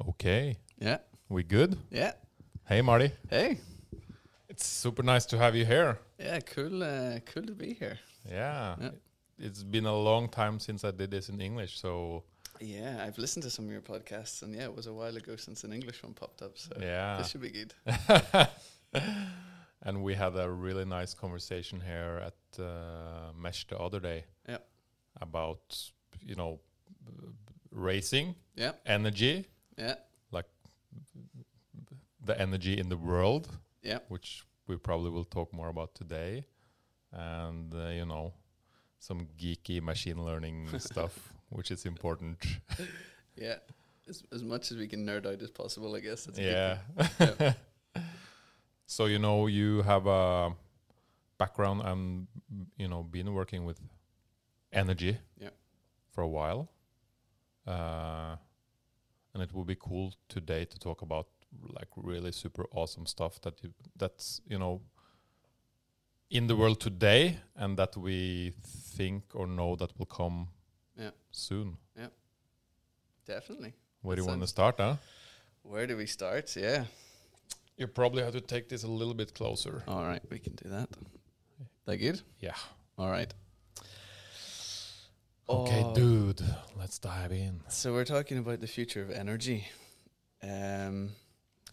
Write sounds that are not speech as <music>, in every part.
Okay, Yeah. we good? Yeah. Hey, Marty. Hey. It's super nice to have you here. Yeah. Cool. Uh, cool to be here. Yeah. Yeah. It's been a long time since I did this in English, so Yeah, I've listened to some of your podcasts, and yeah, it was a while ago since an English one popped up. So yeah. this should be good. <laughs> <laughs> and we had a really nice conversation here at uh, Mesh the other day. Yeah. About you know racing, Yeah. energy, Yeah. Like the energy in the world, Yeah. which we probably will talk more about today, and uh, you know some geeky machine learning <laughs> stuff, which is important. <laughs> Yeah. As, as much as we can nerd out as possible, I guess. That's <laughs> yeah. so you know you have a background and you know been working with energy Yeah. for a while uh, and it will be cool today to talk about like really super awesome stuff that you that's you know in the world today and that we think or know that will come Yeah. soon Yeah, Definitely. where do you want to start huh Where do we start? Yeah. you probably have to take this a little bit closer All right, we can do that. That good? yeah All right. Okay, Oh, dude, let's dive in. So we're talking about the future of energy. Um,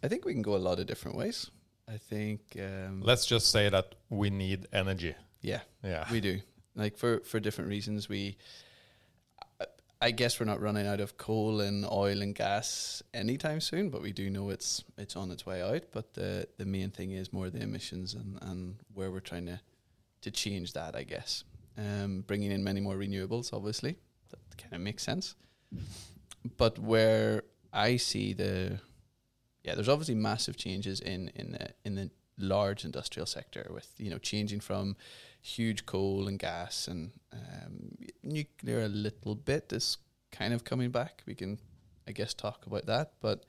I think we can go a lot of different ways. I think, um, Let's just say that we need energy. yeah, Yeah. we do. Like for for different reasons, we. I- I guess we're not running out of coal and oil and gas anytime soon, but we do know it's it's on its way out. But the the main thing is more the emissions and and where we're trying to to change that. I guess um, bringing in many more renewables, obviously, that kind of makes sense. But where I see the yeah, there's obviously massive changes in in the, in the large industrial sector with you know changing from huge coal and gas and um, nuclear a little bit is kind of coming back. We can, I guess, talk about that. But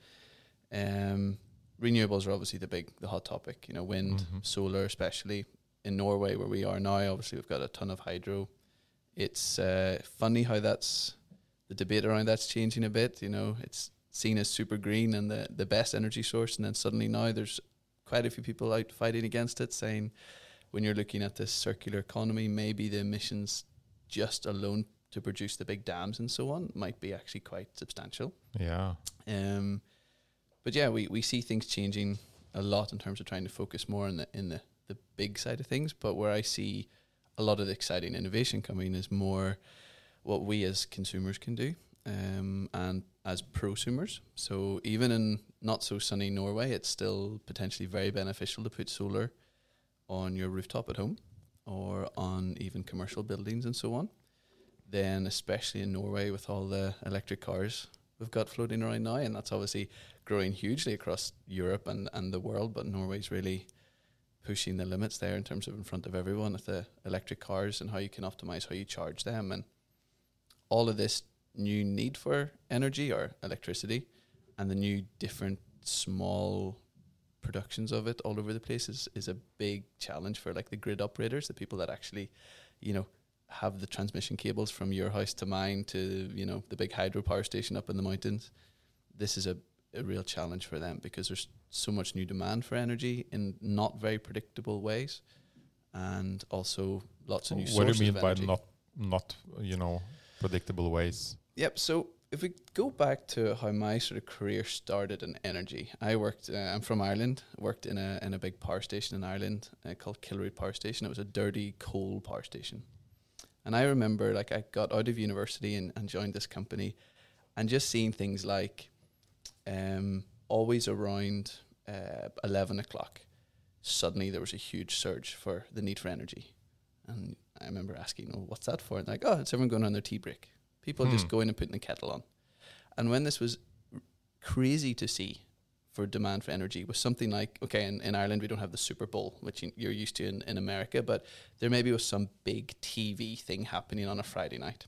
um, renewables are obviously the big, the hot topic. You know, wind, Mhm. solar, especially in Norway where we are now. Obviously, we've got a ton of hydro. It's uh, funny how that's the debate around that's changing a bit. You know, it's seen as super green and the the best energy source, and then suddenly now there's quite a few people out fighting against it, saying when you're looking at this circular economy, maybe the emissions just alone to produce the big dams and so on might be actually quite substantial. Yeah. Um, but yeah, we, we see things changing a lot in terms of trying to focus more in the in the, the big side of things. But where I see a lot of the exciting innovation coming is more what we as consumers can do um, and as prosumers. So even in not so sunny Norway, it's still potentially very beneficial to put solar on your rooftop at home or on even commercial buildings and so on. Then, especially in Norway with all the electric cars we've got floating around now, and that's obviously growing hugely across Europe and, and the world, but Norway's really pushing the limits there in terms of in front of everyone with the electric cars and how you can optimize how you charge them and all of this new need for energy or electricity and the new different small productions of it all over the place is, is a big challenge for like the grid operators, the people that actually, you know, have the transmission cables from your house to mine to, you know, the big hydropower station up in the mountains. This is a, a real challenge for them because there's so much new demand for energy in not very predictable ways and also lots of new What do you mean by not not you know predictable ways? Yep. So if we go back to how my sort of career started in energy, I worked. Uh, I'm from Ireland. Worked in a in a big power station in Ireland uh, called Kilroot Power Station. It was a dirty coal power station, and I remember like I got out of university and, and joined this company, and just seeing things like, um, always around uh, eleven o'clock, suddenly there was a huge surge for the need for energy, and I remember asking, "Oh, what's that for?" And like, "Oh, it's everyone going on their tea break." People just Hmm. going and putting the kettle on. And when this was r- crazy to see for demand for energy was something like, okay, in, in Ireland we don't have the Super Bowl, which you- you're used to in, in America, but there maybe was some big TV thing happening on a Friday night.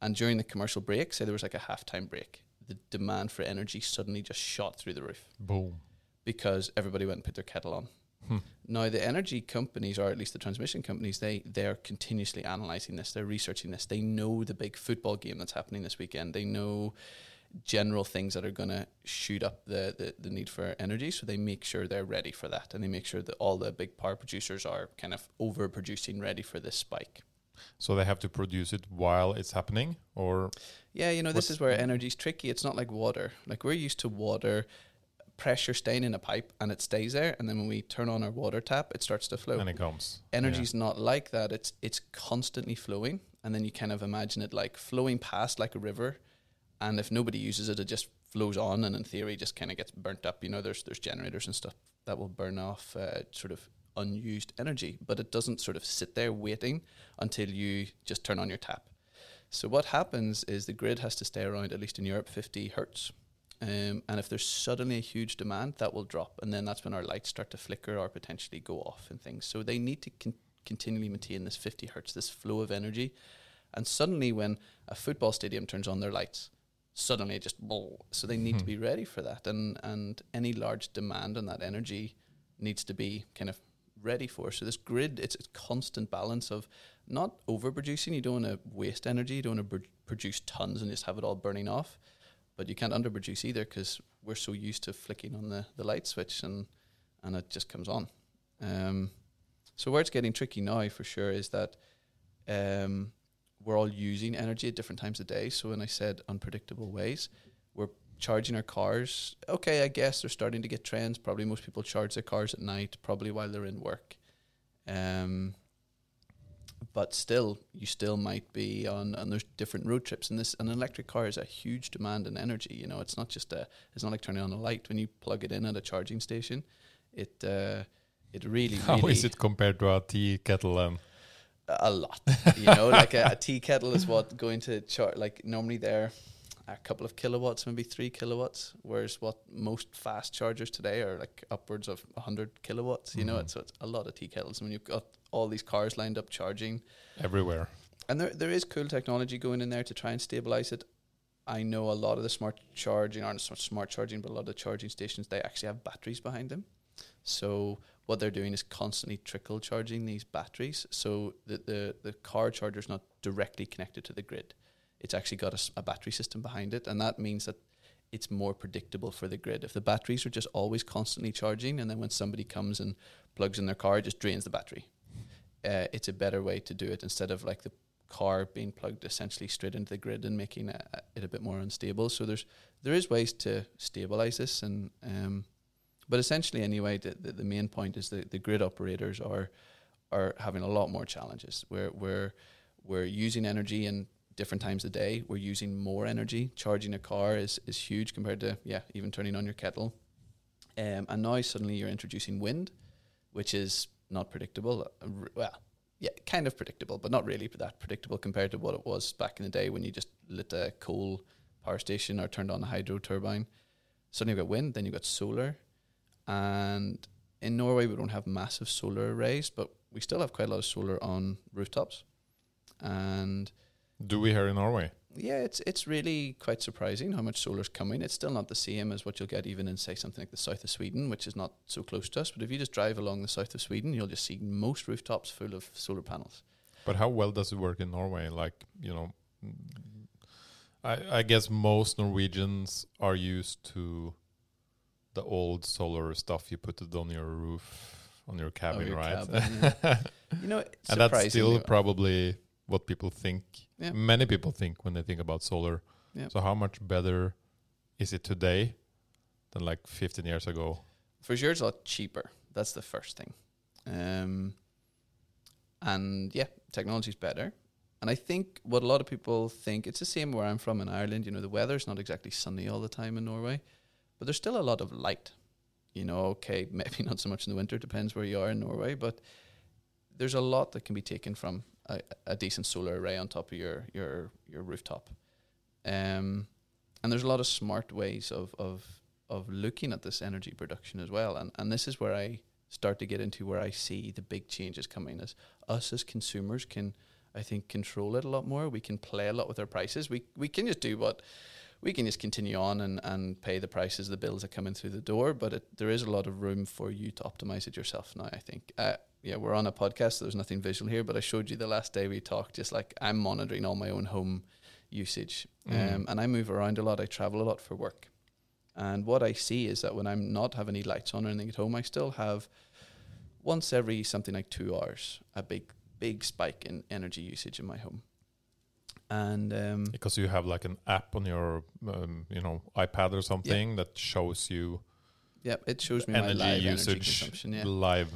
And during the commercial break, say there was like a halftime break, the demand for energy suddenly just shot through the roof Boom. because everybody went and put their kettle on. Hmm. Now the energy companies, or at least the transmission companies, they they are continuously analysing this. They're researching this. They know the big football game that's happening this weekend. They know general things that are going to shoot up the, the, the need for energy. So they make sure they're ready for that. And they make sure that all the big power producers are kind of overproducing ready for this spike. So they have to produce it while it's happening, or Yeah, you know, this is where energy is tricky. It's not like water. Like we're used to water pressure staying in a pipe and it stays there. And then when we turn on our water tap, it starts to flow. and it comes. Energy's not like that. It's it's constantly flowing, and then you kind of imagine it like flowing past like a river, and if nobody uses it, it just flows on, and in theory, just kind of gets burnt up. You know, there's there's generators and stuff that will burn off uh, sort of unused energy, but it doesn't sort of sit there waiting until you just turn on your tap. So what happens is the grid has to stay around at least in Europe 50 hertz. Um, and if there's suddenly a huge demand, that will drop, and then that's when our lights start to flicker or potentially go off and things. So they need to con- continually maintain this 50 hertz, this flow of energy. And suddenly, when a football stadium turns on their lights, suddenly it just so they need to Hmm. be ready for that. And and any large demand on that energy needs to be kind of ready for. So this grid, it's a constant balance of not overproducing. You don't want to waste energy. You don't want to produce tons and just have it all burning off. But you can't underproduce either because we're so used to flicking on the, the light switch and and it just comes on. Um, so where it's getting tricky now for sure is that um, we're all using energy at different times of day. So when I said unpredictable ways, charging our cars. Okay, I guess they're starting to get trends. Probably most people charge their cars at night, probably while they're in work. Um, but still, you still might be on, and there's different road trips. And this, an electric car is a huge demand in energy. You know, it's not just a, it's not like turning on a light when you plug it in at a charging station. It, uh, it really, <laughs> How really is it compared to a tea kettle? Um, a lot. You know, like a, a tea kettle is what going to charge. like normally they're a couple of kilowatts, maybe three kilowatts, whereas what most fast chargers today are like upwards of hundred kilowatts. You know, Mhm. it's so it's a lot of tea kettles. When you've got all these cars lined up charging, everywhere. and there there is cool technology going in there to try and stabilize it. I know a lot of the smart charging aren't smart charging, but a lot of the charging stations they actually have batteries behind them. So what they're doing is constantly trickle charging these batteries. So the the, the car charger is not directly connected to the grid. It's actually got a battery system behind it, and that means that it's more predictable for the grid. If the batteries are just always constantly charging, and then when somebody comes and plugs in their car, it just drains the battery. Uh, it's a better way to do it instead of like the car being plugged essentially straight into the grid and making a, a- it a bit more unstable. So there's there is ways to stabilize this, and um, but essentially anyway, the, the, the main point is that the grid operators are are having a lot more challenges. We're we're we're using energy in different times of day. We're using more energy. Charging a car is is huge compared to yeah even turning on your kettle. Um, and now suddenly you're introducing wind, which is not predictable. Uh, Well, yeah, kind of predictable, but not really that predictable compared to what it was back in the day when you just lit a coal power station or turned on a hydro turbine. Suddenly you've got wind, then you've got solar. And in Norway, we don't have massive solar arrays, but we still have quite a lot of solar on rooftops. And Do we here in Norway? yeah, it's it's really quite surprising how much solar's coming. It's still not the same as what you'll get even in say something like the south of Sweden, which is not so close to us. But if you just drive along the south of Sweden, you'll just see most rooftops full of solar panels. But how well does it work in Norway? Like, you know, I, I guess most Norwegians are used to the old solar stuff. You put it on your roof, on your cabin, your right? cabin, <laughs> You know, and that's still surprisingly- probably what people think. Yeah. Many people think when they think about solar. Yeah. So how much better is it today than like 15 years ago? for sure it's a lot cheaper. That's the first thing. Um, and yeah, technology's better. And I think what a lot of people think, it's the same where I'm from in Ireland. You know, the weather's not exactly sunny all the time in Norway, but there's still a lot of light. You know, okay, <laughs> maybe not so much in the winter, depends where you are in Norway, but there's a lot that can be taken from a, a decent solar array on top of your your your rooftop. Um, and there's a lot of smart ways of of of looking at this energy production as well. And and this is where I start to get into where I see the big changes coming as us as consumers can I think control it a lot more. We can play a lot with our prices. We we can just do what we can just continue on and, and pay the prices, the bills that come in through the door, but it, there is a lot of room for you to optimize it yourself now, I think. Uh, yeah, we're on a podcast, so there's nothing visual here, but I showed you the last day we talked, just like I'm monitoring all my own home usage. Mm. Um, and I move around a lot. I travel a lot for work. And what I see is that when I'm not having any lights on or anything at home, I still have once every something like two hours a big big spike in energy usage in my home. And um, because you have like an app on your um, you know iPad or something that shows you yeah, it shows me my energy live energy usage consumption. Yeah. live.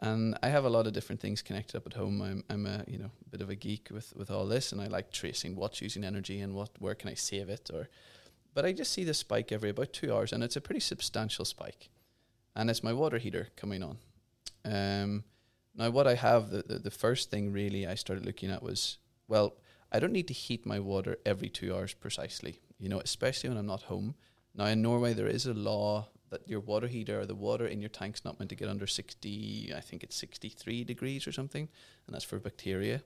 And I have a lot of different things connected up at home. I'm I'm a you know bit of a geek with with all this, and I like tracing what's using energy and what where can I save it or. But I just see this spike every about two hours, and it's a pretty substantial spike, and it's my water heater coming on. Um, now what I have the, the the first thing really I started looking at was well I don't need to heat my water every two hours precisely, you know, especially when I'm not home. Now in Norway there is a law that your water heater or the water in your tank's not meant to get under 60, I think it's 63 degrees or something, and that's for bacteria.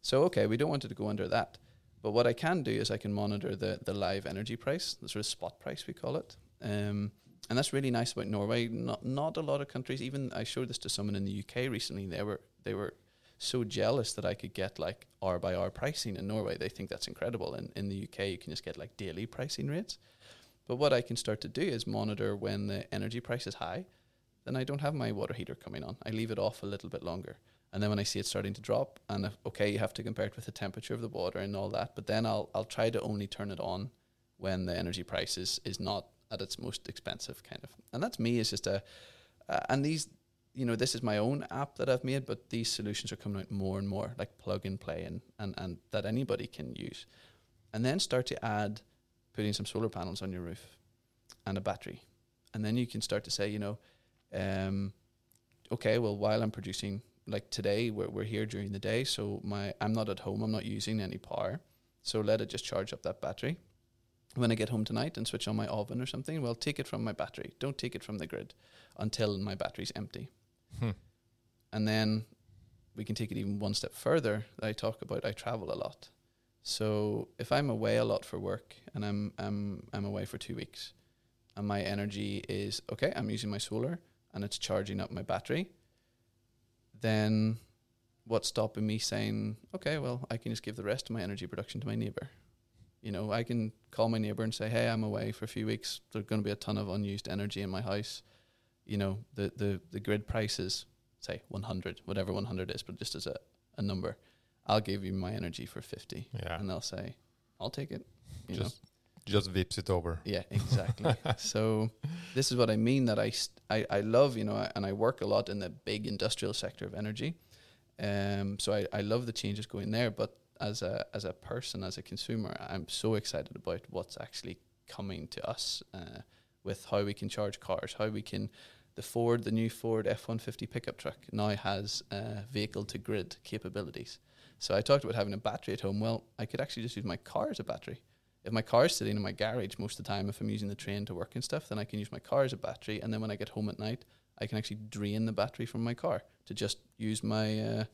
So, okay, we don't want it to go under that. But what I can do is I can monitor the, the live energy price, the sort of spot price we call it. Um, and that's really nice about Norway. Not not a lot of countries. Even I showed this to someone in the UK recently. They were they were so jealous that I could get like hour by hour pricing in Norway. They think that's incredible. And in the UK, you can just get like daily pricing rates. But what I can start to do is monitor when the energy price is high, then I don't have my water heater coming on. I leave it off a little bit longer. And then when I see it starting to drop, and if, okay, you have to compare it with the temperature of the water and all that, but then I'll I'll try to only turn it on when the energy price is, is not at its most expensive kind of. And that's me. It's just a, uh, and these, you know, this is my own app that I've made, but these solutions are coming out more and more, like plug and play, and and and that anybody can use, and then start to add putting some solar panels on your roof and a battery. And then you can start to say, you know, um, okay, well, while I'm producing, like today, we're, we're here during the day, so my I'm not at home, I'm not using any power, so let it just charge up that battery. When I get home tonight and switch on my oven or something, well, take it from my battery. Don't take it from the grid until my battery's empty. Hmm. And then we can take it even one step further. I talk about I travel a lot. So if I'm away a lot for work and I'm I'm I'm away for two weeks, and my energy is okay, I'm using my solar and it's charging up my battery, then what's stopping me saying, okay, well, I can just give the rest of my energy production to my neighbor? You know, I can call my neighbor and say, hey, I'm away for a few weeks. There's going to be a ton of unused energy in my house. You know, the the the grid price is say 100, whatever 100 is, but just as a, a number. I'll give you my energy for 50 Yeah. and they'll say, I'll take it. You know? just just Vipps it over. Yeah, exactly. <laughs> so this is what I mean that I, st- I, I love, you know, I- and I work a lot in the big industrial sector of energy. Um, so I, I love the changes going there. But as a, as a person, as a consumer, I'm so excited about what's actually coming to us uh, with how we can charge cars, how we can, the Ford, the new Ford F-150 pickup truck now has uh, vehicle to grid capabilities. So I talked about having a battery at home. Well, I could actually just use my car as a battery if my car's sitting in my garage most of the time, if I'm using the train to work and stuff, then I can use my car as a battery. And then when I get home at night, I can actually drain the battery from my car to just use my uh,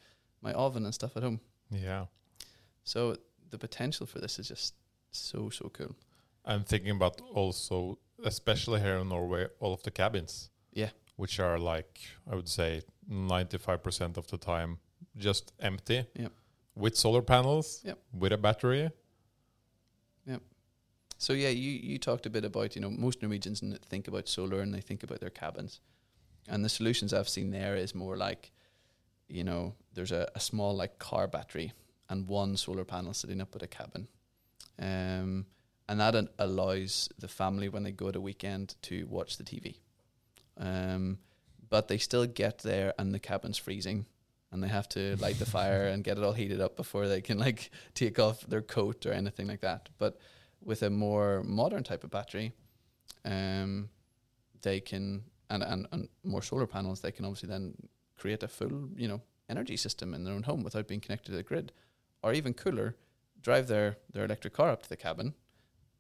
my oven and stuff at home. Yeah. So the potential for this is just so so cool. I'm thinking about also, especially here in Norway, all of the cabins. Yeah. Which are like, I would say, 95% of the time just empty. Yep. With solar panels, Yep. with a battery. So yeah, you you talked a bit about you know most Norwegians think about solar and they think about their cabins, and the solutions I've seen there is more like, you know, there's a, a small like car battery and one solar panel sitting up at a cabin, um, and that an- allows the family when they go to a weekend to watch the TV, um, but they still get there and the cabin's freezing. And they have to light the fire and get it all heated up before they can like take off their coat or anything like that. But with a more modern type of battery, um, they can and, and and more solar panels, they can obviously then create a full you know energy system in their own home without being connected to the grid, or even cooler, drive their their electric car up to the cabin,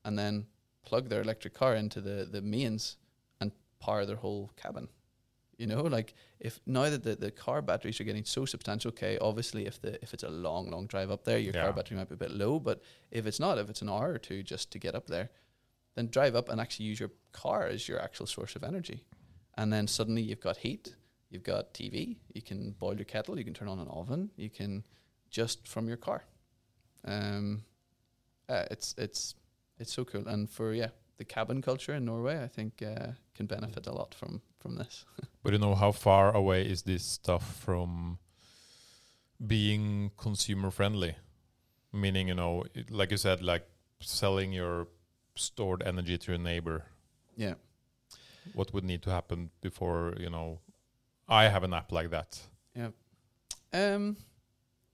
and then plug their electric car into the the mains and power their whole cabin. You know, like if now that the, the car batteries are getting so substantial, okay, obviously if the if it's a long, long drive up there, your Yeah. car battery might be a bit low, but if it's not, if it's an hour or two just to get up there, then drive up and actually use your car as your actual source of energy. And then suddenly you've got heat, you've got TV, you can boil your kettle, you can turn on an oven, you can just from your car. Um, uh, it's it's it's so cool. And for yeah, the cabin culture in Norway, I think uh, can benefit a lot from from this. <laughs> But you know, how far away is this stuff from being consumer friendly? Meaning, you know, it- like you said, like selling your stored energy to your neighbor. yeah. What would need to happen before you know? I have an app like that. Yeah. Um,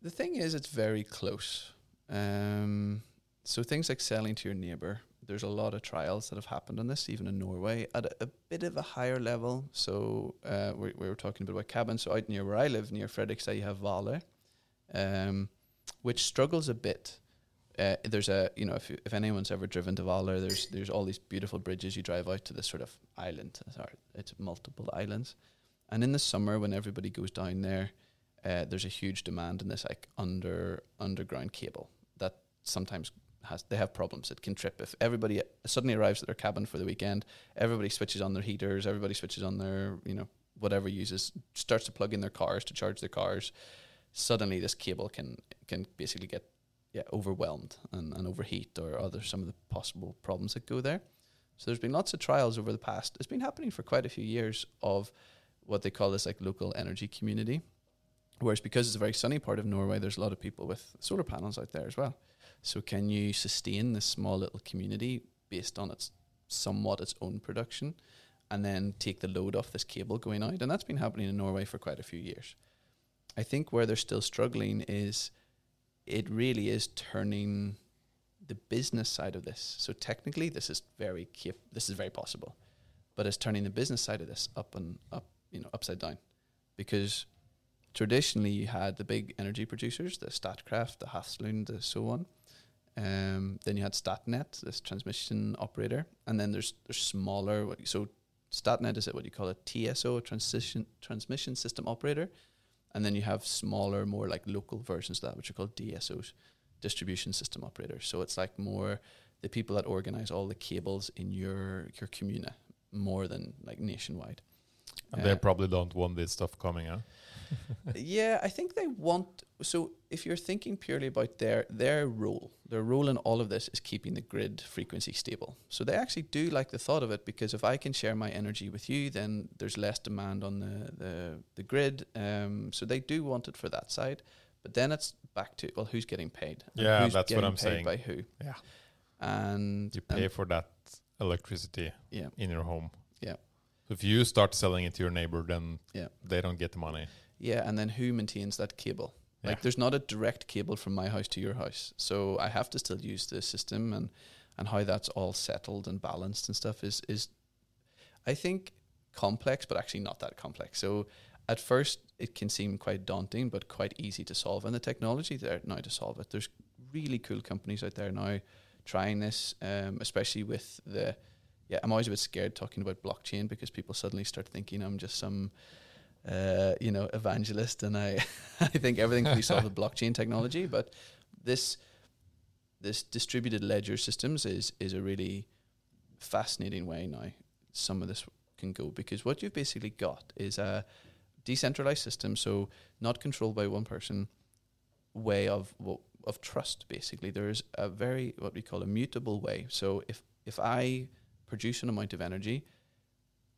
the thing is, it's very close. Um, so things like selling to your neighbor, there's a lot of trials that have happened on this, even in Norway, at a, a bit of a higher level. So uh, we, we were talking about cabins. So out near where I live, near Fredrikstad, you have Hvaler, um, which struggles a bit. Uh, there's a you know if if anyone's ever driven to Hvaler, there's there's all these beautiful bridges. You drive out to this sort of island. Sorry, it's multiple islands, and in the summer when everybody goes down there, uh, there's a huge demand in this like under underground cable that sometimes has they have problems. It can trip if everybody suddenly arrives at their cabin for the weekend. Everybody switches on their heaters. Everybody switches on their you know whatever uses starts to plug in their cars to charge their cars. Suddenly, this cable can can basically get yeah overwhelmed and, and overheat or other some of the possible problems that go there. So there's been lots of trials over the past. It's been happening for quite a few years of what they call this like local energy community. Whereas because it's a very sunny part of Norway, there's a lot of people with solar panels out there as well. So can you sustain this small little community based on its somewhat its own production, and then take the load off this cable going out? And that's been happening in Norway for quite a few years. I think where they're still struggling is it really is turning the business side of this. So technically, this is very cap- this is very possible, but it's turning the business side of this up and up, you know, upside down, because traditionally you had the big energy producers, the Statkraft, the Hafslund, the so on. Um, then you had Statnet, this transmission operator, and then there's there's smaller. So Statnet is it what you call a TSO, a transition transmission system operator, and then you have smaller, more like local versions of that, which are called DSOs, distribution system operators. So it's like more the people that organize all the cables in your your communa, more than like nationwide. And Uh, they probably don't want this stuff coming, huh? Yeah, I think they want. So if you're thinking purely about their their role, their role in all of this is keeping the grid frequency stable. So they actually do like the thought of it because if I can share my energy with you, then there's less demand on the the, the grid. Um, so they do want it for that side. But then it's back to well, who's getting paid? Yeah, who's that's what I'm paid saying. By who? Yeah. And You pay for that electricity yeah, in your home. Yeah. So if you start selling it to your neighbor, then Yeah. they don't get the money. Yeah, and then who maintains that cable? Yeah. Like there's not a direct cable from my house to your house. So I have to still use the system and and how that's all settled and balanced and stuff is is I think complex but actually not that complex. So at first it can seem quite daunting but quite easy to solve and the technology there now to solve it. There's really cool companies out there now trying this um, especially with the yeah, I'm always a bit scared talking about blockchain because people suddenly start thinking I'm just some uh, you know, evangelist, and I, <laughs> I think everything can be solved with <laughs> blockchain technology. But this, this distributed ledger systems is is a really fascinating way now. Some of this can go because what you've basically got is a decentralized system, so not controlled by one person, way of of trust. Basically, there is a very what we call a mutable way. So if if I produce an amount of energy,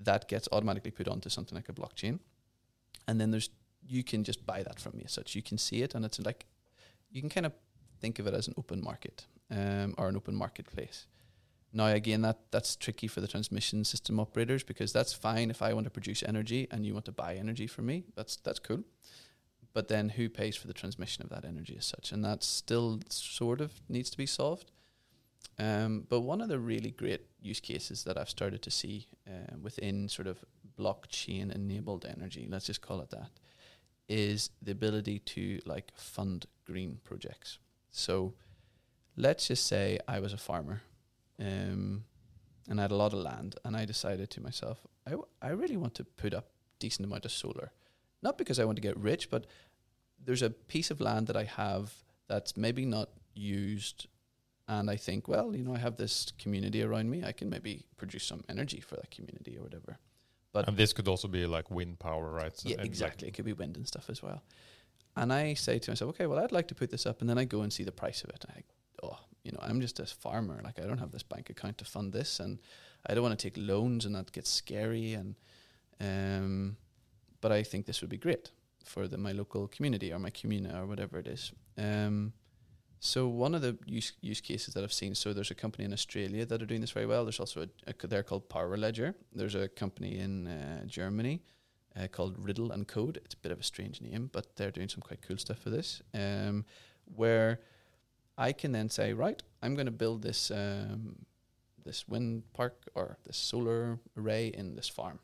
that gets automatically put onto something like a blockchain and then there's you can just buy that from me as such. You can see it, and it's like you can kind of think of it as an open market um, or an open marketplace. Now, again, that that's tricky for the transmission system operators because that's fine if I want to produce energy and you want to buy energy from me. That's that's cool. But then, who pays for the transmission of that energy as such? And that still sort of needs to be solved. Um, but one of the really great use cases that I've started to see uh, within sort of blockchain enabled energy, let's just call it that, is the ability to like fund green projects. So let's just say I was a farmer um, and I had a lot of land and I decided to myself, I, w- I really want to put up decent amount of solar. Not because I want to get rich, but there's a piece of land that I have that's maybe not used and I think, well, you know, I have this community around me. I can maybe produce some energy for that community or whatever. But and this could also be like wind power, right? So yeah, and like- exactly. It could be wind and stuff as well. And I say to myself, okay, well, I'd like to put this up, and then I go and see the price of it. And I, oh, you know, I'm just a farmer. Like I don't have this bank account to fund this, and I don't want to take loans, and that gets scary. And um, but I think this would be great for the, my local community or my comuna or whatever it is. Um, so one of the use use cases that I've seen, so there's a company in Australia that are doing this very well. There's also a, a they're called Power Ledger. There's a company in uh, Germany uh, called Riddle and Code. It's a bit of a strange name, but they're doing some quite cool stuff for this. Um, where I can then say, right, I'm going to build this um, this wind park or this solar array in this farm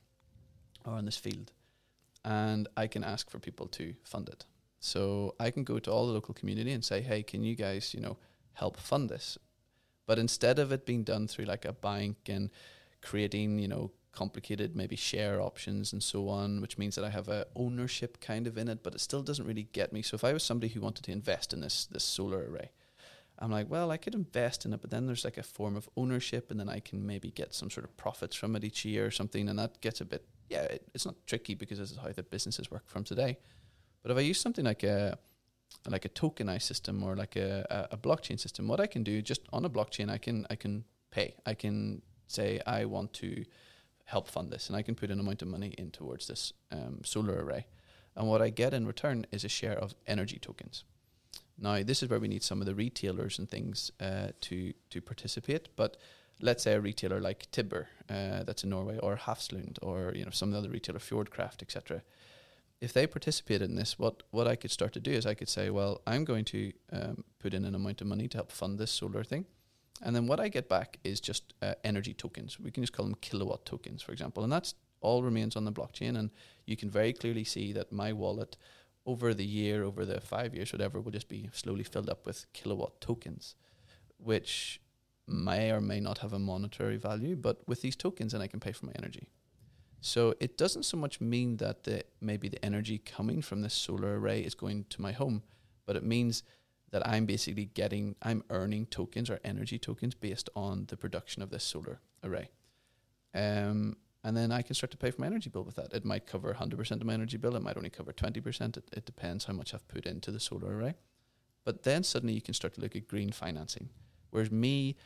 or in this field, and I can ask for people to fund it. So I can go to all the local community and say, hey, can you guys, you know, help fund this? But instead of it being done through like a bank and creating, you know, complicated maybe share options and so on, which means that I have a ownership kind of in it, but it still doesn't really get me. So if I was somebody who wanted to invest in this this solar array, I'm like, well, I could invest in it, but then there's like a form of ownership, and then I can maybe get some sort of profits from it each year or something, and that gets a bit, yeah, it, it's not tricky because this is how the businesses work from today. But if I use something like a like a tokenized system or like a, a, blockchain system, what I can do just on a blockchain, I can I can pay. I can say I want to help fund this, and I can put an amount of money in towards this um, solar array. And what I get in return is a share of energy tokens. Now, this is where we need some of the retailers and things uh, to to participate. But let's say a retailer like Tibber, uh, that's in Norway, or Hafslund, or you know some of the other retailer, Fjordkraft, etc. If they participated in this, what what I could start to do is I could say, well, I'm going to um, put in an amount of money to help fund this solar thing. And then what I get back is just uh, energy tokens. We can just call them kilowatt tokens, for example. And that's all remains on the blockchain. And you can very clearly see that my wallet over the year, over the five years, whatever, will just be slowly filled up with kilowatt tokens, which may or may not have a monetary value. But with these tokens, then I can pay for my energy. So it doesn't so much mean that the maybe the energy coming from this solar array is going to my home, but it means that I'm basically getting, I'm earning tokens or energy tokens based on the production of this solar array. Um, and then I can start to pay for my energy bill with that. It might cover 100% of my energy bill. It might only cover 20%. It, it depends how much I've put into the solar array. But then suddenly you can start to look at green financing. Whereas me,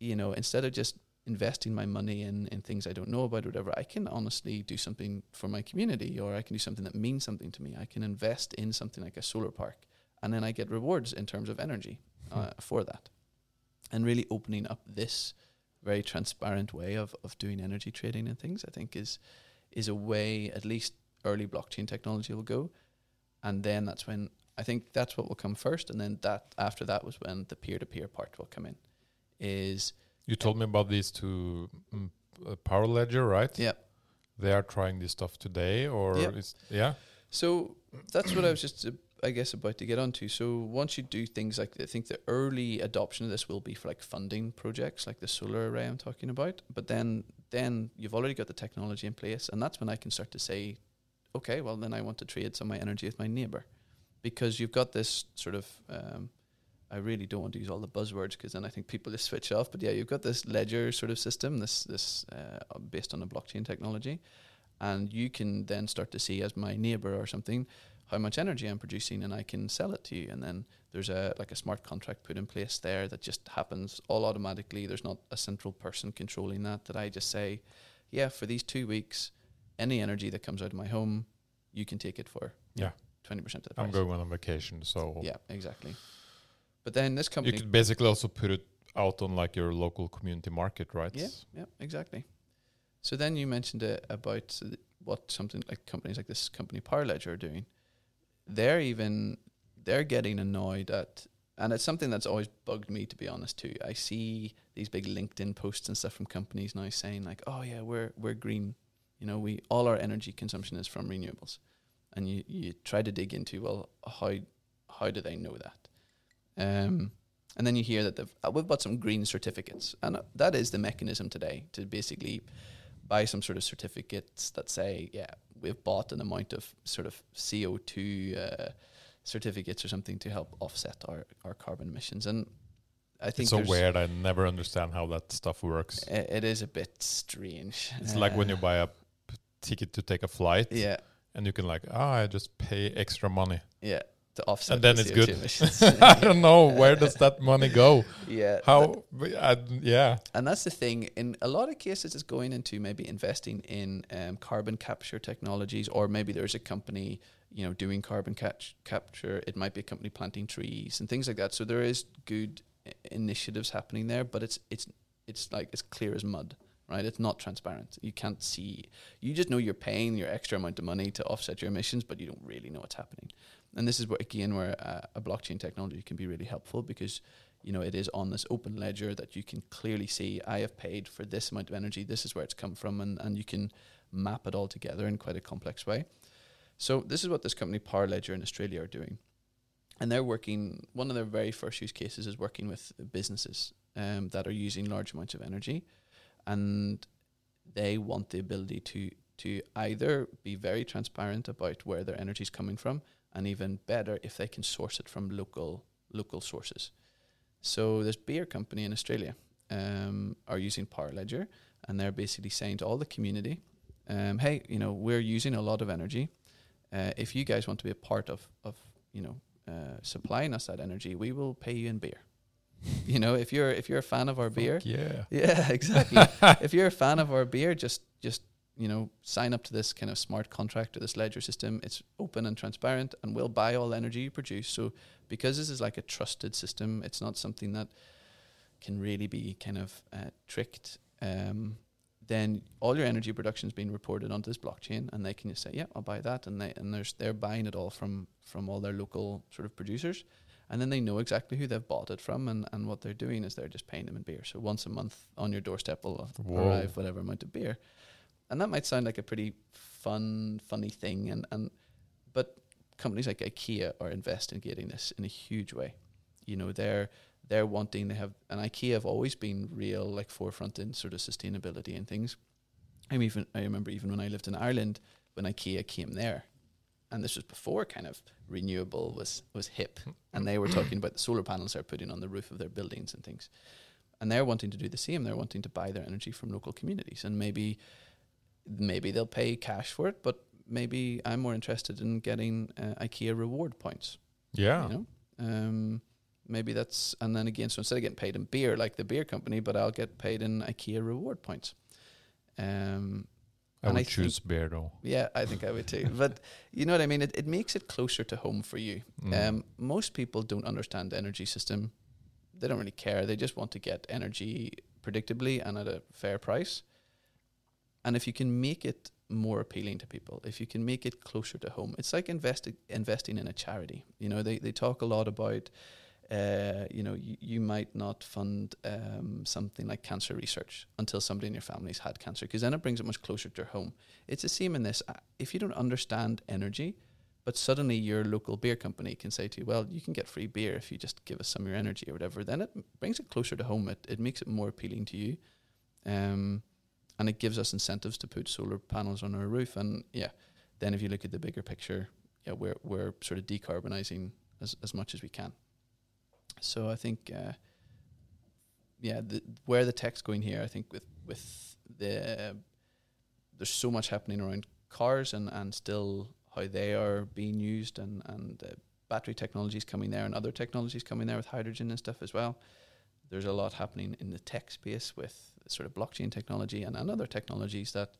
you know, instead of just investing my money in, in things I don't know about or whatever, I can honestly do something for my community or I can do something that means something to me. I can invest in something like a solar park and then I get rewards in terms of energy uh, hmm. for that. And really opening up this very transparent way of, of doing energy trading and things, I think is is a way at least early blockchain technology will go. And then that's when I think that's what will come first, and then that after that was when the peer to peer part will come in. Is you told me about these two um, uh, Power Ledger, right? Yeah, they are trying this stuff today, or yeah. yeah. So that's what I was just uh, I guess about to get onto. So once you do things like I think the early adoption of this will be for like funding projects like the solar array I'm talking about. But then then you've already got the technology in place, and that's when I can start to say, okay, well then I want to trade some of my energy with my neighbor, because you've got this sort of. Um, I really don't want to use all the buzzwords because then I think people just switch off. But yeah, you've got this ledger sort of system, this this uh, based on a blockchain technology, and you can then start to see as my neighbor or something how much energy I'm producing and I can sell it to you. And then there's a like a smart contract put in place there that just happens all automatically. There's not a central person controlling that. That I just say, yeah, for these two weeks, any energy that comes out of my home, you can take it for yeah twenty percent of the price. I'm going on vacation, so yeah, exactly. But then this company, you could basically also put it out on like your local community market, right? Yeah, yeah, exactly. So then you mentioned uh, about what something like companies like this company Power Ledger are doing they're even they're getting annoyed at and it's something that's always bugged me to be honest too. I see these big LinkedIn posts and stuff from companies now saying like, "Oh yeah, we're we're green. You know, we all our energy consumption is from renewables." And you you try to dig into well, how how do they know that? Um, and then you hear that they've uh, we've got some green certificates, and uh, that is the mechanism today to basically buy some sort of certificates that say, yeah, we've bought an amount of sort of CO2 uh, certificates or something to help offset our, our carbon emissions. And I think it's so weird. I never understand how that stuff works. It, it is a bit strange. It's like when you uh, buy a ticket to take a flight. Yeah. And you can like, ah, I just pay extra money. Yeah. To offset And then the it's CO2 good. emissions. <laughs> I don't know where does that money go. <laughs> yeah. How? I, yeah. And that's the thing. In a lot of cases, it's going into maybe investing in um, carbon capture technologies, or maybe there's a company, you know, doing carbon catch- capture. It might be a company planting trees and things like that. So there is good initiatives happening there, but it's it's it's like it's clear as mud, right? It's not transparent. You can't see. You just know you're paying your extra amount of money to offset your emissions, but you don't really know what's happening. And this is where again where uh, a blockchain technology can be really helpful because you know it is on this open ledger that you can clearly see I have paid for this amount of energy. This is where it's come from, and and you can map it all together in quite a complex way. So this is what this company Power Ledger in Australia are doing, and they're working. One of their very first use cases is working with businesses um, that are using large amounts of energy, and they want the ability to to either be very transparent about where their energy is coming from, and even better if they can source it from local local sources. So this beer company in Australia um, are using Power Ledger, and they're basically saying to all the community, um, "Hey, you know, we're using a lot of energy. Uh, if you guys want to be a part of of you know uh, supplying us that energy, we will pay you in beer. <laughs> you know, if you're if you're a fan of our beer, yeah. <laughs> yeah, exactly. <laughs> if you're a fan of our beer, just just you know sign up to this kind of smart contract or this ledger system. It's open and transparent, and we'll buy all energy you produce. So because this is like a trusted system, it's not something that can really be kind of uh, tricked. Um, then all your energy production is being reported onto this blockchain, and they can just say, "Yeah, I'll buy that," and they and there's they're buying it all from from all their local sort of producers, and then they know exactly who they've bought it from, and and what they're doing is they're just paying them in beer. So once a month on your doorstep will Whoa. arrive whatever amount of beer, and that might sound like a pretty fun, funny thing, and and but companies like IKEA are investigating this in a huge way. You know, they're they're wanting they have and IKEA have always been real like forefront in sort of sustainability and things. I mean, even I remember even when I lived in Ireland when IKEA came there, and this was before kind of renewable was was hip, and they were talking about the solar panels they're putting on the roof of their buildings and things, and they're wanting to do the same. They're wanting to buy their energy from local communities, and maybe maybe they'll pay cash for it, but maybe I'm more interested in getting uh, IKEA reward points. Yeah. You know, um, maybe that's and then again, so instead of getting paid in beer like the beer company, but I'll get paid in IKEA reward points. Um, I and would I choose beer though. yeah, I think I would too. <laughs> but you know what I mean? It, it makes it closer to home for you. Mm. Um, most people don't understand the energy system. They don't really care. They just want to get energy predictably and at a fair price. And if you can make it more appealing to people, if you can make it closer to home, it's like investi- investing in a charity. You know, they, they talk a lot about, uh, you know, you, you might not fund um, something like cancer research until somebody in your family's had cancer, because then it brings it much closer to home. It's the same in this. Uh, If you don't understand energy, but suddenly your local beer company can say to you, well, you can get free beer if you just give us some of your energy or whatever, then it brings it closer to home. It, it makes it more appealing to you. Um, and it gives us incentives to put solar panels on our roof. And yeah, then if you look at the bigger picture, yeah, we're, we're sort of decarbonizing as, as much as we can. So I think, uh, yeah, the, where the tech's going here, I think with, with the, there's so much happening around cars and, and still how they are being used and, and uh, battery technologies coming there and other technologies coming there with hydrogen and stuff as well. There's a lot happening in the tech space with sort of blockchain technology and, and other technologies that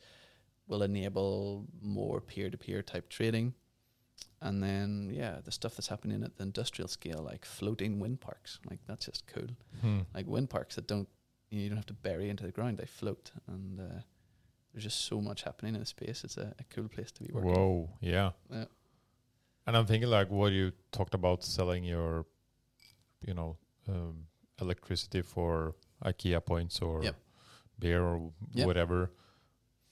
will enable more peer-to-peer type trading. And then, yeah, the stuff that's happening at the industrial scale, like floating wind parks, like that's just cool. Hmm. Like wind parks that don't, you, know, you don't have to bury into the ground; they float, and uh, there's just so much happening in the space. It's a, a cool place to be working. Whoa. Yeah. Yeah. And I'm thinking like what you talked about selling your, you know, um, electricity for IKEA points or Yep. Beer or Yep. whatever.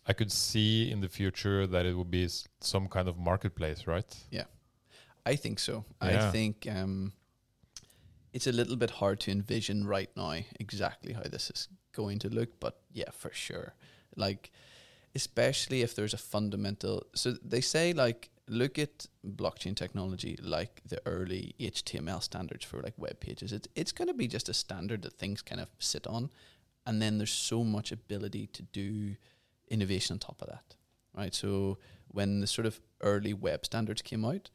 I could see in the future that it would be s- some kind of marketplace, right? Yeah, I think so. I think um, it's a little bit hard to envision right now exactly how this is going to look, but yeah, for sure. Like, especially if there's a fundamental. So they say like look at blockchain technology like the early HTML standards for like web pages. It's it's going to be just a standard that things kind of sit on, and then there's so much ability to do innovation on top of that, right? So when the sort of early web standards came out,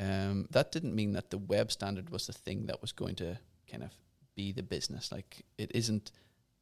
Um, that didn't mean that the web standard was the thing that was going to kind of be the business. Like it isn't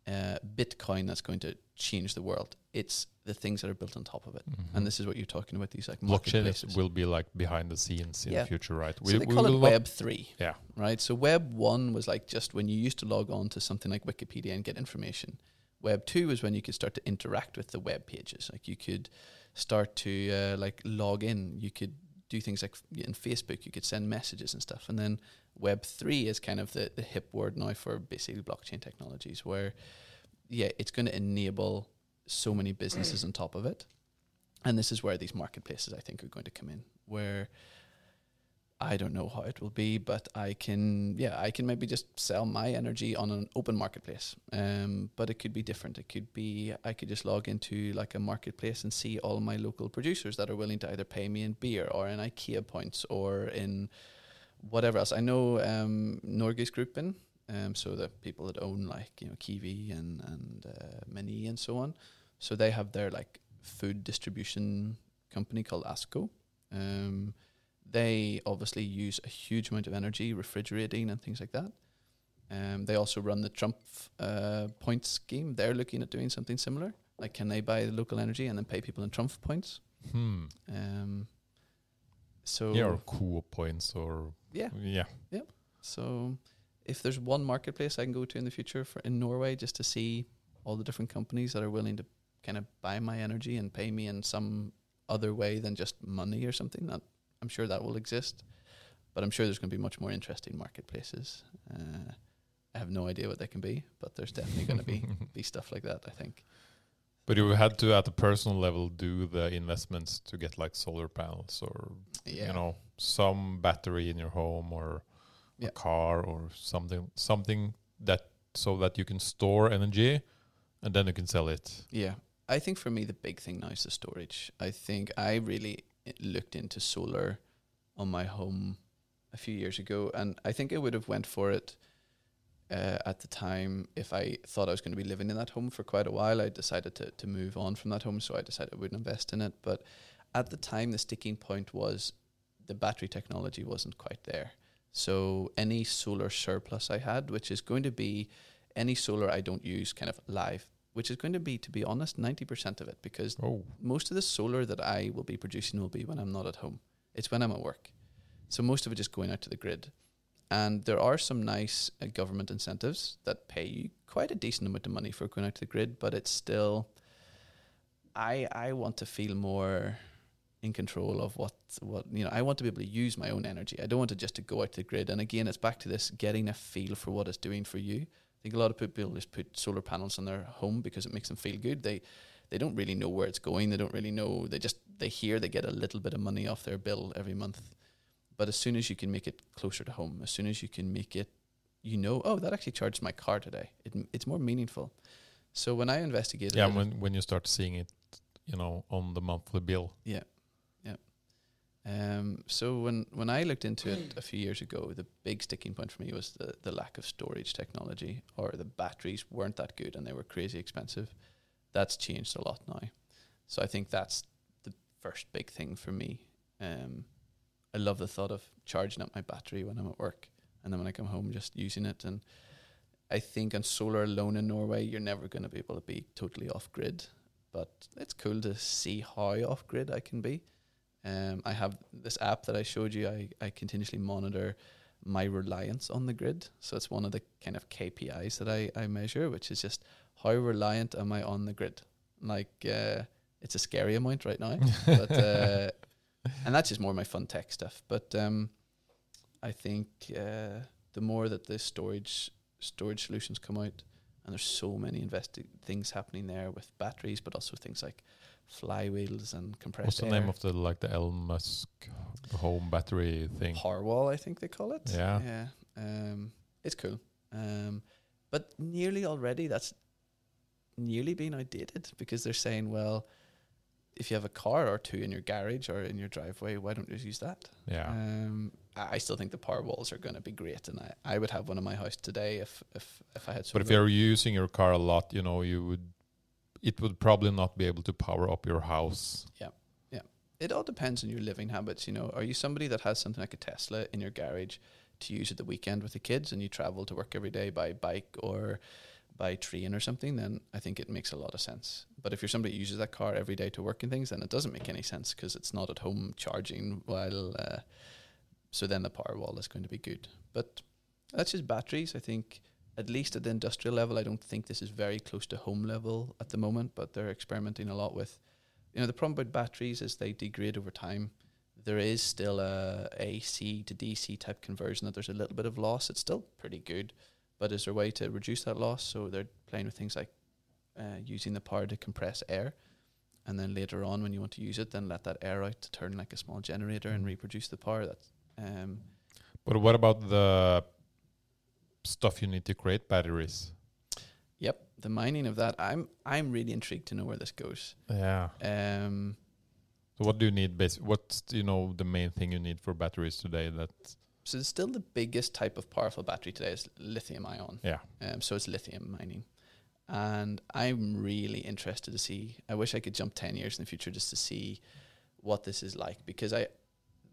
uh, Bitcoin that's going to change the world. It's the things that are built on top of it. Mhm. And this is what you're talking about. These like blockchain will be like behind the scenes in Yeah. the future, right? so they call it Web three. Yeah. Right. So Web one was like just when you used to log on to something like Wikipedia and get information. Web two was when you could start to interact with the web pages. Like you could start to uh, like log in. You could do things like in Facebook. You could send messages and stuff. And then Web three is kind of the the hip word now for basically blockchain technologies, where yeah, it's going to enable so many businesses on top of it. And this is where these marketplaces, I think, are going to come in, where I don't know how it will be, but I can, yeah, I can maybe just sell my energy on an open marketplace. Um, but it could be different. It could be I could just log into like a marketplace and see all my local producers that are willing to either pay me in beer or in IKEA points or in whatever else. I know um, Norgesgruppen, um, so the people that own like you know Kiwi and and uh, Meny and so on. So they have their like food distribution company called ASKO. Um, they obviously use a huge amount of energy refrigerating and things like that. Um, they also run the Trumf uh, points scheme. They're looking at doing something similar. Like, can they buy local energy and then pay people in Trumf points? Hmm. Um, so Yeah, or cool points or yeah, yeah, yeah. So if there's one marketplace I can go to in the future for in Norway just to see all the different companies that are willing to kind of buy my energy and pay me in some other way than just money or something, that I'm sure that will exist. But I'm sure there's going to be much more interesting marketplaces. Uh, I have no idea what they can be, but there's definitely going to be <laughs> be stuff like that. I think. But you had to, at a personal level, do the investments to get like solar panels or Yeah. you know some battery in your home or Yeah. a car or something something that so that you can store energy and then you can sell it. Yeah. I think for me, the big thing now is the storage. I think I really looked into solar on my home a few years ago, and I think I would have went for it uh, at the time if I thought I was going to be living in that home for quite a while. I decided to to move on from that home, so I decided I wouldn't invest in it. But at the time, the sticking point was the battery technology wasn't quite there. So any solar surplus I had, which is going to be any solar I don't use kind of live, which is going to be, to be honest, 90% of it because Oh, most of the solar that I will be producing will be when I'm not at home. It's when I'm at work. So most of it just going out to the grid. And there are some nice uh, government incentives that pay you quite a decent amount of money for going out to the grid, but it's still, I, I want to feel more in control of what, what, you know, I want to be able to use my own energy. I don't want to just to go out to the grid. And again, it's back to this getting a feel for what it's doing for you. I think a lot of people just put solar panels on their home because it makes them feel good. They they don't really know where it's going. They don't really know. They just they hear they get a little bit of money off their bill every month. But as soon as you can make it closer to home, as soon as you can make it, you know, oh, that actually charged my car today. It, it's more meaningful. So when I investigated, yeah. When when you start seeing it, you know, on the monthly bill. Yeah, yeah. Um, so when when I looked into it a few years ago, the big sticking point for me was the the lack of storage technology, or the batteries weren't that good and they were crazy expensive. That's changed a lot now. So I think that's the first big thing for me. Um, I love the thought of charging up my battery when I'm at work, and then when I come home, just using it. And I think on solar alone in Norway, you're never going to be able to be totally off grid. But it's cool to see how off grid I can be. Um, I have this app that I showed you. I, I continuously monitor my reliance on the grid. So it's one of the kind of KPIs that I, I measure, which is just how reliant am I on the grid? Like, uh, it's a scary amount right now, but <laughs> uh, and that's just more my fun tech stuff. But um, I think uh, the more that the storage storage solutions come out, and there's so many investi- things happening there with batteries, but also things like flywheels and compressed What's the air. name of the like the Elon Musk home battery thing? Powerwall, I think they call it. Yeah. yeah. Um, it's cool. Um, but nearly already, that's nearly being outdated because they're saying, well, if you have a car or two in your garage or in your driveway, why don't you use that? Yeah. Um, I I still think the Powerwalls are going to be great, and I, I would have one in my house today if if if I had. But if you're using your car a lot, you know, you would, it would probably not be able to power up your house. Yeah, yeah. it all depends on your living habits. You know, are you somebody that has something like a Tesla in your garage to use at the weekend with the kids, and you travel to work every day by bike or by train or something? Then I think it makes a lot of sense. But if you're somebody who uses that car every day to work and things, then it doesn't make any sense because it's not at home charging while. Uh, so then the Powerwall is going to be good. But that's just batteries. I think at least at the industrial level, I don't think this is very close to home level at the moment, but they're experimenting a lot with. You know, the problem with batteries is they degrade over time. There is still a AC to DC type conversion that there's a little bit of loss. It's still pretty good, but is there a way to reduce that loss? So they're playing with things like uh, using the power to compress air, and then later on when you want to use it, then let that air out to turn like a small generator and reproduce the power. That's um, But what about the stuff you need to create batteries? Yep, the mining of that. I'm I'm really intrigued to know where this goes. Yeah. Um, So what do you need? Basi- what's you know the main thing you need for batteries today? That so it's still the biggest type of powerful battery today is lithium ion. yeah. Um, so it's lithium mining, and I'm really interested to see. I wish I could jump ten years in the future just to see what this is like because I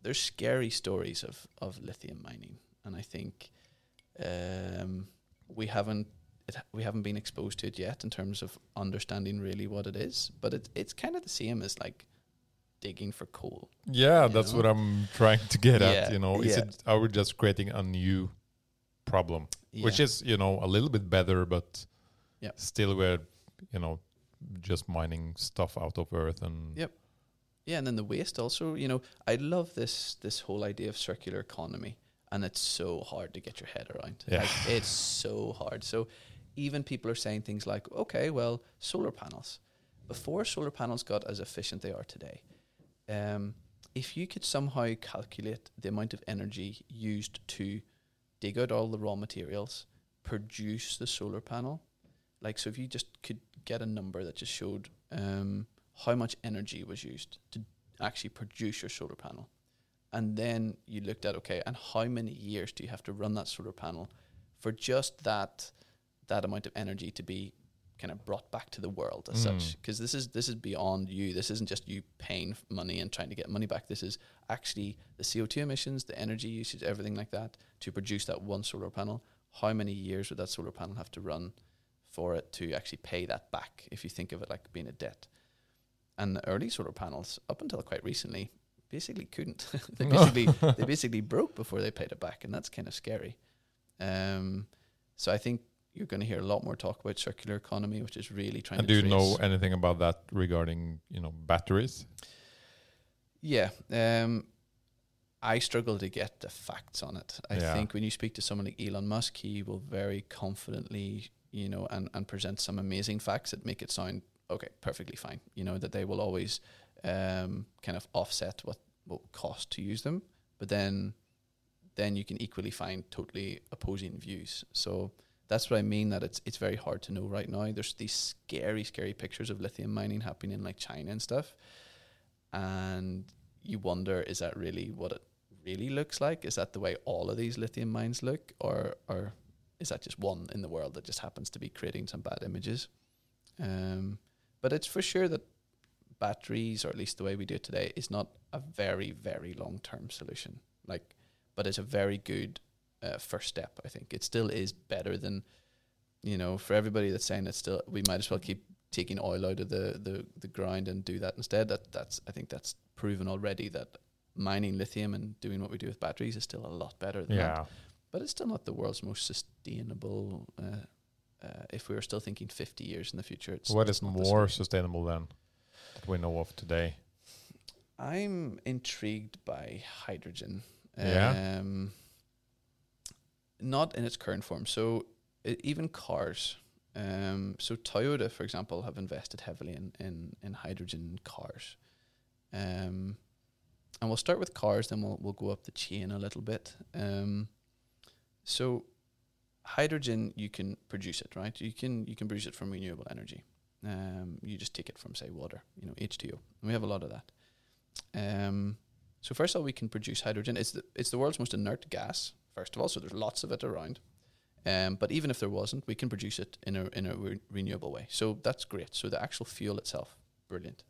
there's scary stories of of lithium mining, and I think um, we haven't it, we haven't been exposed to it yet in terms of understanding really what it is. But it, it's kind of the same as like digging for coal. Yeah, that's know? what I'm trying to get Yeah, at. You know, is yeah. it are we just creating a new problem, which is you know a little bit better, but Yeah. still we're you know just mining stuff out of earth and Yep. Yeah, and then the waste also. You know, I love this this whole idea of circular economy, and it's so hard to get your head around. Yeah. Like, it's so hard. So even people are saying things like, "Okay, well, solar panels." Before solar panels got as efficient they are today, um, if you could somehow calculate the amount of energy used to dig out all the raw materials, produce the solar panel, like so, if you just could get a number that just showed um, how much energy was used to actually produce your solar panel. And then you looked at okay, and how many years do you have to run that solar panel for just that that amount of energy to be kind of brought back to the world as such? Mm. Because this is this is beyond you. This isn't just you paying money and trying to get money back. This is actually the CO two emissions, the energy usage, everything like that to produce that one solar panel. How many years would that solar panel have to run for it to actually pay that back? If you think of it like being a debt. And the early solar panels, up until quite recently, basically couldn't. <laughs> they basically they basically broke before they paid it back, and that's kind of scary. Um, so I think you're going to hear a lot more talk about circular economy, which is really trying and to. do you know anything about that regarding you know batteries? Yeah. Um, I struggle to get the facts on it. I Yeah. think when you speak to someone like Elon Musk, he will very confidently, you know, and, and present some amazing facts that make it sound okay, perfectly fine. You know, that they will always um, kind of offset what what cost to use them, but then then you can equally find totally opposing views. So that's what I mean that it's it's very hard to know right now. There's these scary, scary pictures of lithium mining happening in like China and stuff. And you wonder, is that really what it really looks like? Is that the way all of these lithium mines look? Or or is that just one in the world that just happens to be creating some bad images? Um, but it's for sure that batteries, or at least the way we do it today, is not a very, very long term solution. Like, but it's a very good uh, first step. I think it still is better than, you know, for everybody that's saying it's still we might as well keep taking oil out of the the the ground and do that instead. That that's I think that's proven already that mining lithium and doing what we do with batteries is still a lot better than that Yeah, but it's still not the world's most sustainable. Uh, uh, if we were still thinking 50 years in the future, it's what is more sustainable than that we know of today? I'm intrigued by hydrogen. Yeah? Um, not in its current form. So even cars. Um, so Toyota, for example, have invested heavily in in, in hydrogen cars. Um, and we'll start with cars, then we'll we'll go up the chain a little bit. Um, so hydrogen, you can produce it, right? You can you can produce it from renewable energy. Um, you just take it from say water, you know, H two O, and we have a lot of that. Um, so first of all, we can produce hydrogen. It's the it's the world's most inert gas. First of all, so there's lots of it around. Um, but even if there wasn't, we can produce it in a in a re- renewable way. So that's great. So the actual fuel itself, brilliant.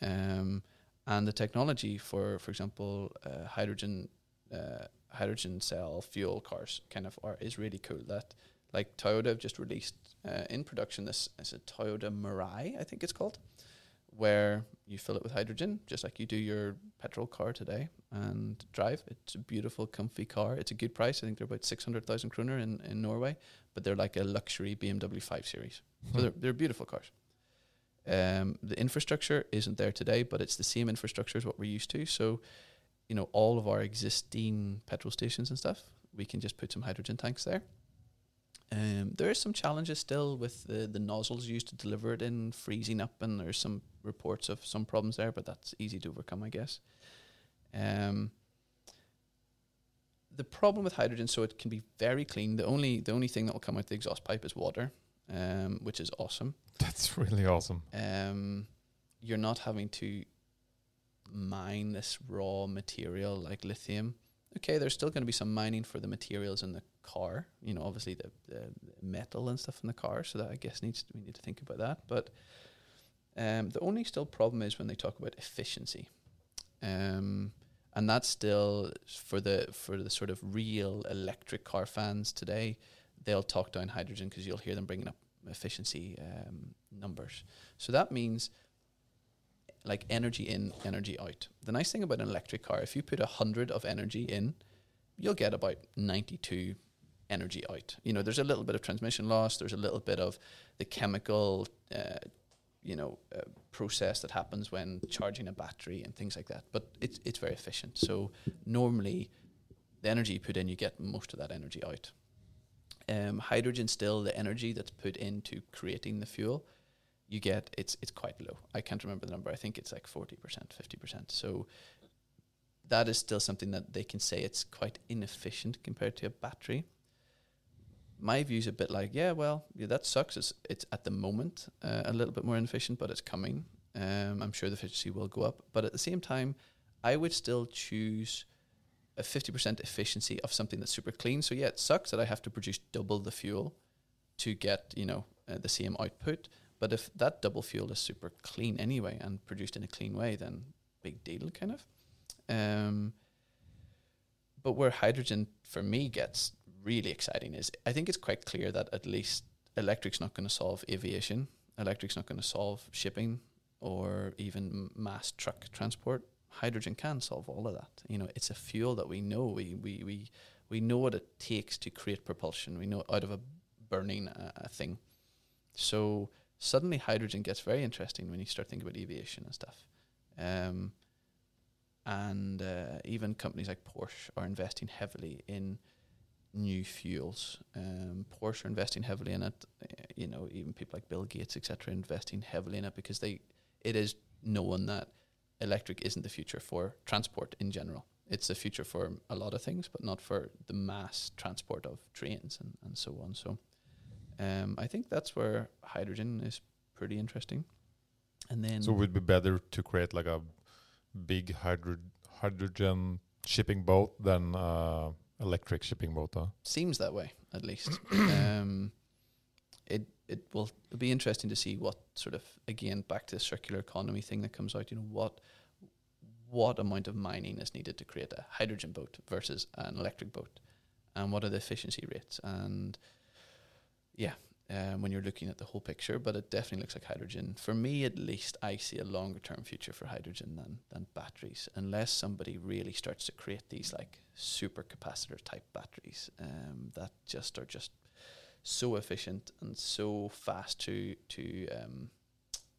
Um, and the technology for, for example, uh, hydrogen uh, hydrogen cell fuel cars kind of are is really cool. That like Toyota have just released uh, in production this is a Toyota Mirai, I think it's called, where you fill it with hydrogen just like you do your petrol car today and drive. It's a beautiful, comfy car. It's a good price. I think they're about six hundred thousand kroner in in Norway, but they're like a luxury BMW 5 Series. So they're they're beautiful cars. Um, the infrastructure isn't there today, but it's the same infrastructure as what we're used to. So, you know, all of our existing petrol stations and stuff, we can just put some hydrogen tanks there. Um, there are some challenges still with the, the nozzles used to deliver it in freezing up, and there's some reports of some problems there, but that's easy to overcome, I guess. Um, the problem with hydrogen, so it can be very clean. The only the only thing that will come out the exhaust pipe is water, um, which is awesome. That's really awesome. Um, you're not having to mine this raw material like lithium. Okay, there's still going to be some mining for the materials in the car. You know, obviously the, the metal and stuff in the car. So that I guess needs we need to think about that. But um, the only still problem is when they talk about efficiency, um, and that's still for the for the sort of real electric car fans today. They'll talk down hydrogen because you'll hear them bringing up efficiency um, numbers. So that means like energy in, energy out. The nice thing about an electric car, if you put a hundred of energy in, you'll get about ninety-two energy out. You know, there's a little bit of transmission loss. There's a little bit of the chemical, uh, you know, uh, process that happens when charging a battery and things like that. But it's it's very efficient. So normally, the energy you put in, you get most of that energy out. Um, hydrogen still the energy that's put into creating the fuel, you get it's it's quite low. I can't remember the number. I think it's like forty percent, fifty percent. So that is still something that they can say it's quite inefficient compared to a battery. My view is a bit like, yeah, well, yeah, that sucks. It's it's at the moment uh, a little bit more inefficient, but it's coming. Um, I'm sure the efficiency will go up, but at the same time, I would still choose a 50% efficiency of something that's super clean. So yeah, it sucks that I have to produce double the fuel to get, you know, uh, the same output. But if that double fuel is super clean anyway and produced in a clean way, then big deal kind of. Um, but where hydrogen for me gets really exciting is I think it's quite clear that at least electric's not going to solve aviation. Electric's not going to solve shipping or even mass truck transport hydrogen can solve all of that. You know, it's a fuel that we know. We we we we know what it takes to create propulsion. We know out of a burning uh, a thing. So suddenly hydrogen gets very interesting when you start thinking about aviation and stuff. Um, and uh, even companies like Porsche are investing heavily in new fuels. Um, Porsche are investing heavily in it. You know, even people like Bill Gates, etc., investing heavily in it because they it is known that electric isn't the future for transport in general. It's the future for a lot of things, but not for the mass transport of trains and, and so on. So um, I think that's where hydrogen is pretty interesting. And then So it would be better to create like a big hydro- hydrogen shipping boat than uh, electric shipping boat. Huh? seems that way at least. <clears throat> um, it it will be interesting to see what sort of again back to the circular economy thing that comes out. You know what what amount of mining is needed to create a hydrogen boat versus an electric boat, and what are the efficiency rates and yeah. Um, when you're looking at the whole picture, but it definitely looks like hydrogen. For me, at least, I see a longer term future for hydrogen than than batteries, unless somebody really starts to create these like super capacitor type batteries um, that just are just so efficient and so fast to to um,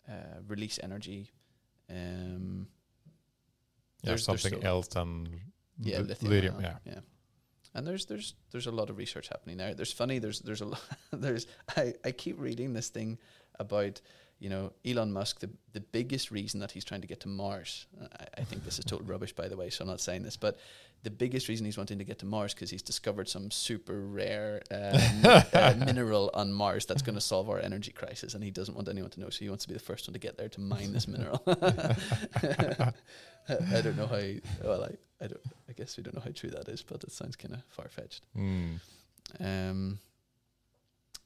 uh, release energy. Um, Yeah, There's- there's something still- else than yeah, lithium, lithium. Yeah. yeah. And there's there's there's a lot of research happening there. There's funny. There's there's a lot. <laughs> There's I I keep reading this thing about you know Elon Musk. The the biggest reason that he's trying to get to Mars. I, I think this is total rubbish, by the way. So I'm not saying this, but the biggest reason he's wanting to get to Mars because he's discovered some super rare um, <laughs> uh, mineral on Mars that's going to solve our energy crisis, and he doesn't want anyone to know. So he wants to be the first one to get there to mine this mineral. <laughs> I, I don't know how. Well, I, I don't. I guess we don't know how true that is, but it sounds kind of far fetched. Mm. Um.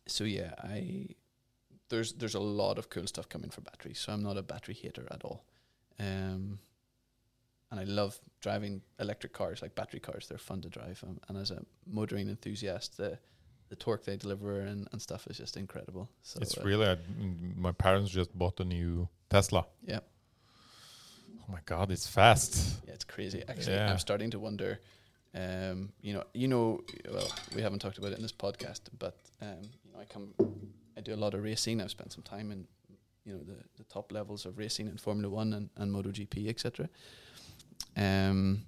So yeah, I there's there's a lot of cool stuff coming for batteries. So I'm not a battery hater at all. Um. and I love driving electric cars, like battery cars. They're fun to drive, um, and as a motoring enthusiast, the the torque they deliver and, and stuff is just incredible. So it's uh, really. My parents just bought a new Tesla. yeah, Oh my god, it's fast. yeah, it's crazy. Actually, Yeah. I'm starting to wonder. Um, you know, you know, well, we haven't talked about it in this podcast, but um, you know, I come, I do a lot of racing. I've spent some time in, you know, the, the top levels of racing in Formula One and, and MotoGP, etc. Um,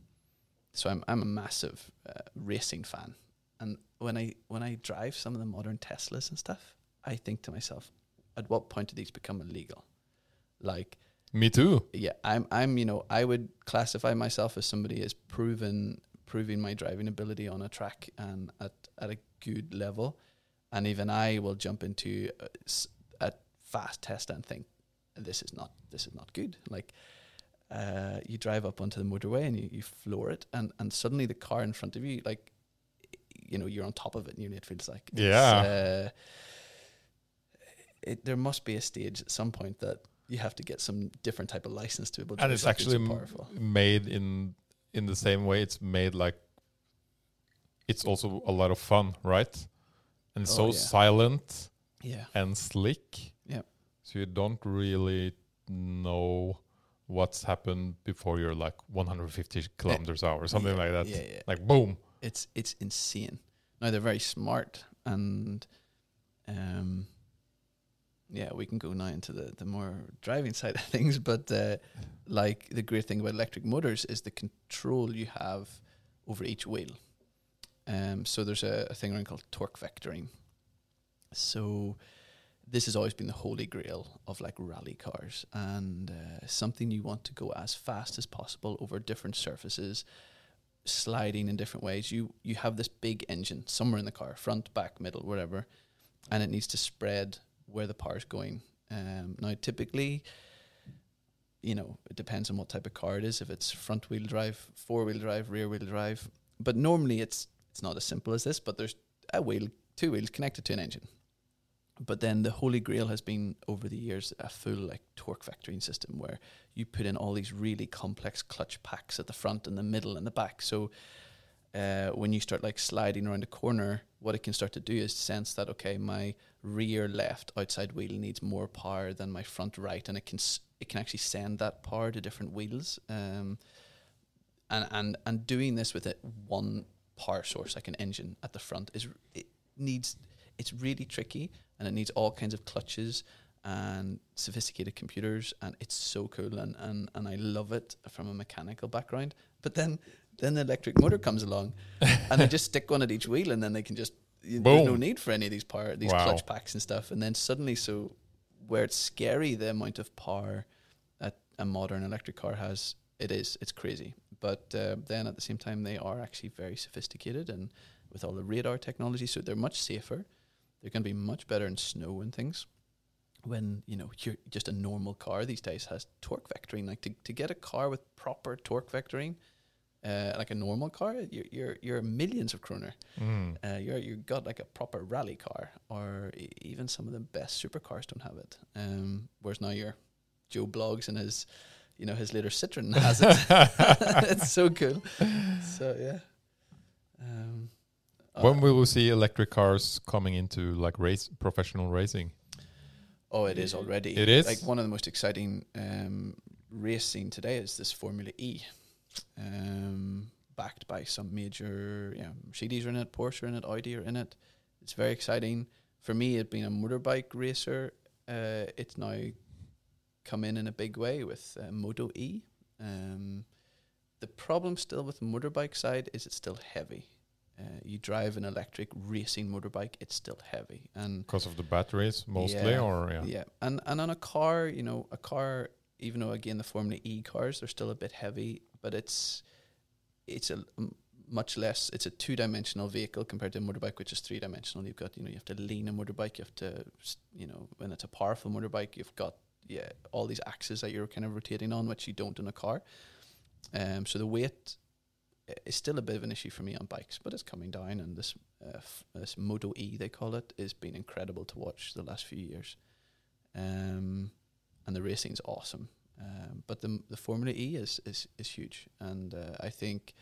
so I'm I'm a massive uh, racing fan, and when I when I drive some of the modern Teslas and stuff, I think to myself, at what point do these become illegal? Like, Me too. yeah, I'm I'm you know I would classify myself as somebody as proven proving my driving ability on a track and at at a good level, and even I will jump into a fast test and think this is not this is not good. Like, uh, you drive up onto the motorway and you, you floor it, and and suddenly the car in front of you like. You know, you're on top of it, and you- it feels like Yeah. Uh, it, there must be a stage at some point that you have to get some different type of license to be able to and it's actually so powerful. made in in the same way. It's made like it's also a lot of fun, right? And Oh, so yeah. silent Yeah, and slick. Yep. So you don't really know what's happened before you're like 150 kilometers hour or something Yeah, like that. Yeah, yeah. Like boom. It's it's insane. Now they're very smart and um yeah, we can go now into the, the more driving <laughs> side of things, but uh, like the great thing about electric motors is the control you have over each wheel. Um, so there's a, a thing around called torque vectoring. So this has always been the holy grail of like rally cars and uh, something you want to go as fast as possible over different surfaces, sliding in different ways. You you have this big engine somewhere in the car, front, back, middle, wherever, and it needs to spread where the power is going. Um, now, typically, you know, it depends on what type of car it is. If it's front wheel drive, four wheel drive, rear wheel drive, but normally it's it's not as simple as this. But there's a wheel, two wheels connected to an engine. But then the holy grail has been over the years a full like torque vectoring system where you put in all these really complex clutch packs at the front and the middle and the back. So uh, when you start like sliding around a corner, what it can start to do is sense that okay, my rear left outside wheel needs more power than my front right, and it can it can actually send that power to different wheels. Um, and and and doing this with it one power source like an engine at the front is it needs it's really tricky and it needs all kinds of clutches and sophisticated computers and it's so cool and, and, and I love it from a mechanical background. But then then the electric motor comes along and they just <laughs> stick one at each wheel and then they can just there's no need for any of these power these Wow. clutch packs and stuff. And then suddenly so where it's scary the amount of power that a modern electric car has, it is. It's crazy. But uh, then at the same time they are actually very sophisticated and with all the radar technology, so they're much safer. They're going to be much better in snow and things. When you know you're just a normal car these days has torque vectoring. Like to, to get a car with proper torque vectoring, uh, like a normal car, you're you're, you're millions of kroner. Mm. Uh, you're you got like a proper rally car, or e- even some of the best supercars don't have it. Um, whereas now your Joe Bloggs and his, you know, his later Citroen <laughs> has it. <laughs> it's so cool. So yeah. Um, When uh, will we see electric cars coming into like race professional racing? Oh, it is already. It is? like one of the most exciting um, racing today is this Formula E, um, backed by some major. Yeah, Mercedes are in it, Porsche are in it, Audi are in it. It's very exciting for me. It being a motorbike racer, uh, it's now come in in a big way with uh, Moto E. Um, the problem still with the motorbike side is it's still heavy. Uh, you drive an electric racing motorbike, it's still heavy, and Because of the batteries mostly, Yeah. or yeah? yeah, and and on a car, you know, a car, even though again the Formula E cars they're still a bit heavy, but it's it's a much less. It's a two dimensional vehicle compared to a motorbike, which is three dimensional. You've got you know you have to lean a motorbike. You have to you know when it's a powerful motorbike, you've got yeah all these axes that you're kind of rotating on, which you don't in a car. Um, so the weight is still a bit of an issue for me on bikes, but it's coming down. And this uh, f- this Moto E they call it has been incredible to watch the last few years. Um, and the racing's awesome. Um, but the the Formula E is is is huge, and uh, I think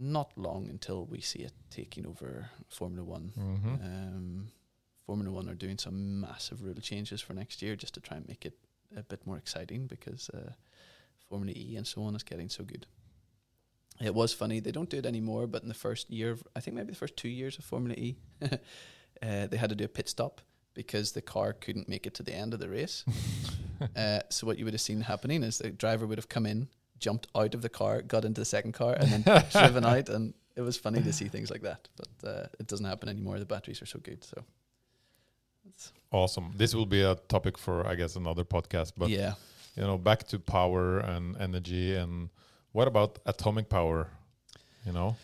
not long until we see it taking over Formula One. hmm Um, Formula One are doing some massive rule changes for next year just to try and make it a bit more exciting because uh, Formula E and so on is getting so good. It was funny they don't do it anymore, but in the first year, of, I think maybe the first two years of Formula E, <laughs> uh, they had to do a pit stop because the car couldn't make it to the end of the race. <laughs> uh, so what you would have seen happening is the driver would have come in, jumped out of the car, got into the second car, and then driven <laughs> out. And it was funny to see things like that, but uh, it doesn't happen anymore. The batteries are so good. So Awesome. This will be a topic for, I guess, another podcast. But yeah, you know, back to power and energy, and what about atomic power? You know,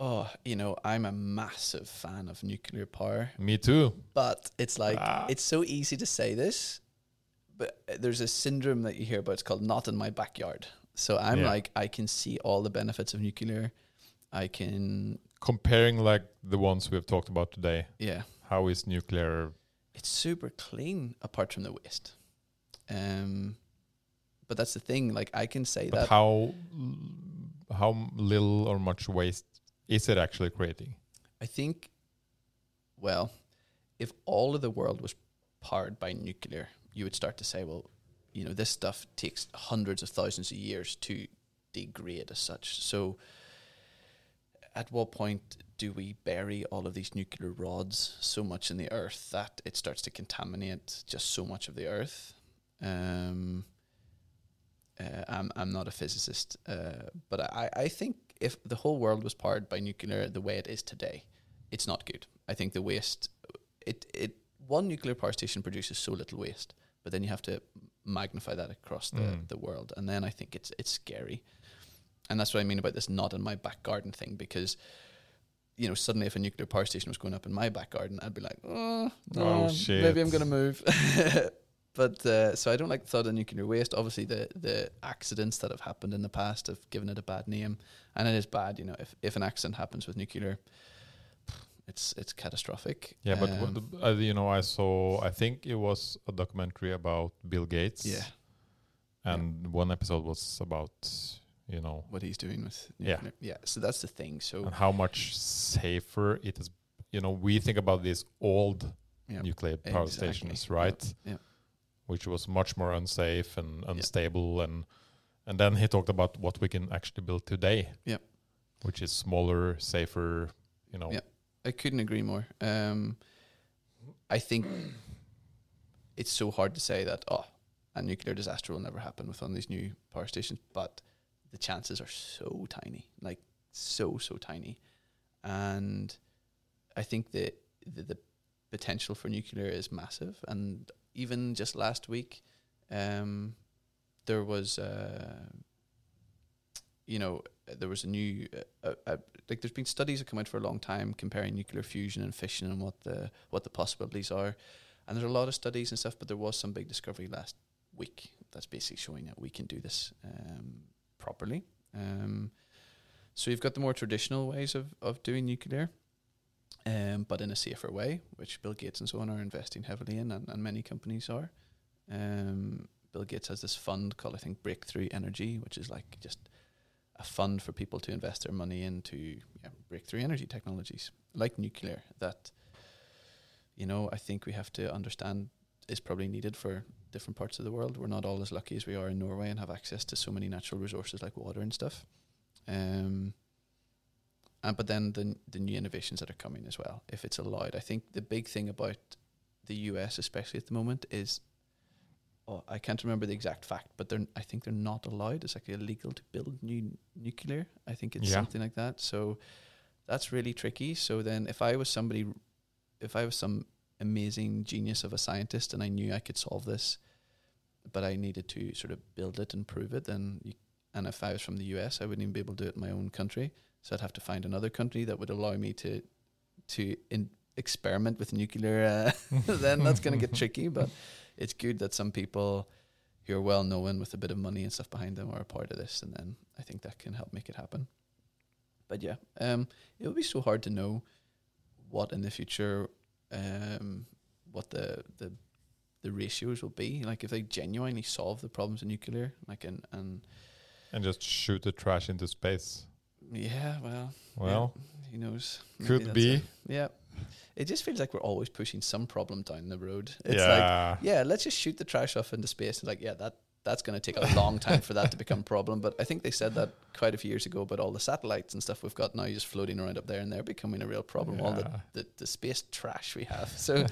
oh, you know, I'm a massive fan of nuclear power, me too. but it's like Ah. it's so easy to say this, but there's a syndrome that you hear about. It's called "not in my backyard." So I'm Yeah. like, I can see all the benefits of nuclear. I can, Comparing like the ones we've talked about today, yeah, how is nuclear? it's super clean apart from the waste. Um, but that's the thing. Like I can say But that how how little or much waste is it actually creating? I think, well, if all of the world was powered by nuclear, you would start to say, well, you know, this stuff takes hundreds of thousands of years to degrade as such. So, at what point do we bury all of these nuclear rods so much in the earth that it starts to contaminate just so much of the earth? Um, uh, I'm I'm not a physicist, uh, but I, I think if the whole world was powered by nuclear the way it is today, it's not good. I think the waste, it it one nuclear power station produces so little waste, but then you have to magnify that across the, Mm. the world, and then I think it's it's scary, and that's what I mean about this not in my back garden thing because. You know, suddenly, if a nuclear power station was going up in my back garden, I'd be like, "Oh, Oh, no, shit. maybe I'm gonna move." <laughs> but uh, so I don't like the thought of nuclear waste. Obviously, the the accidents that have happened in the past have given it a bad name, and it is bad. You know, if if an accident happens with nuclear, it's it's catastrophic. Yeah, but Um, what, uh, you know, I saw. I think it was a documentary about Bill Gates. yeah, and one episode was about you know what he's doing with Yeah. yeah. So that's the thing. So and how much safer it is. You know, we think about these old yeah, nuclear power exactly. stations, right? yeah. Which was much more unsafe and unstable, and and then he talked about what we can actually build today. Yeah. which is smaller, safer. You know, Yeah. I couldn't agree more. Um, I think it's so hard to say that oh, a nuclear disaster will never happen with of these new power stations, but the chances are so tiny, like so so tiny, and I think that the, the potential for nuclear is massive. And even just last week, um, there was. Uh, you know, there was a new uh, uh, like there's been studies that come out for a long time comparing nuclear fusion and fission and what the what the possibilities are, and there's a lot of studies and stuff. But there was some big discovery last week that's basically showing that we can do this um, properly. Um, so you've got the more traditional ways of of doing nuclear, um, but in a safer way, which Bill Gates and so on are investing heavily in, and, and many companies are. Um, Bill Gates has this fund called I think Breakthrough Energy, which is like just a fund for people to invest their money into yeah, breakthrough energy technologies like nuclear that you know I think we have to understand is probably needed for different parts of the world. We're not all as lucky as we are in Norway and have access to so many natural resources like water and stuff. Um, and but then the the new innovations that are coming as well, if it's allowed. I think the big thing about the US, especially at the moment, is oh, I can't remember the exact fact, but they're I think they're not allowed. It's actually illegal to build new nuclear. I think it's Yeah. something like that. So that's really tricky. So then, if I was somebody, if I was some amazing genius of a scientist and I knew I could solve this, but I needed to sort of build it and prove it, then you, and if I was from the US, I wouldn't even be able to do it in my own country. So I'd have to find another country that would allow me to to in, experiment with nuclear. Uh, <laughs> then that's going to get tricky, but it's good that some people who are well known with a bit of money and stuff behind them are a part of this, and then I think that can help make it happen. But yeah, um, it would be so hard to know what in the future, um, what the the the ratios will be. Like if they genuinely solve the problems in nuclear, like and and And just shoot the trash into space. yeah, well, Well, yeah, who knows? Could be. Yeah, it just feels like we're always pushing some problem down the road. It's like yeah. yeah, let's just shoot the trash off into space. And like, yeah, that that's going to take a long time for that to become a problem. But I think they said that quite a few years ago about all the satellites and stuff we've got now just floating around up there, and they're becoming a real problem. All the, the the space trash we have. <laughs> So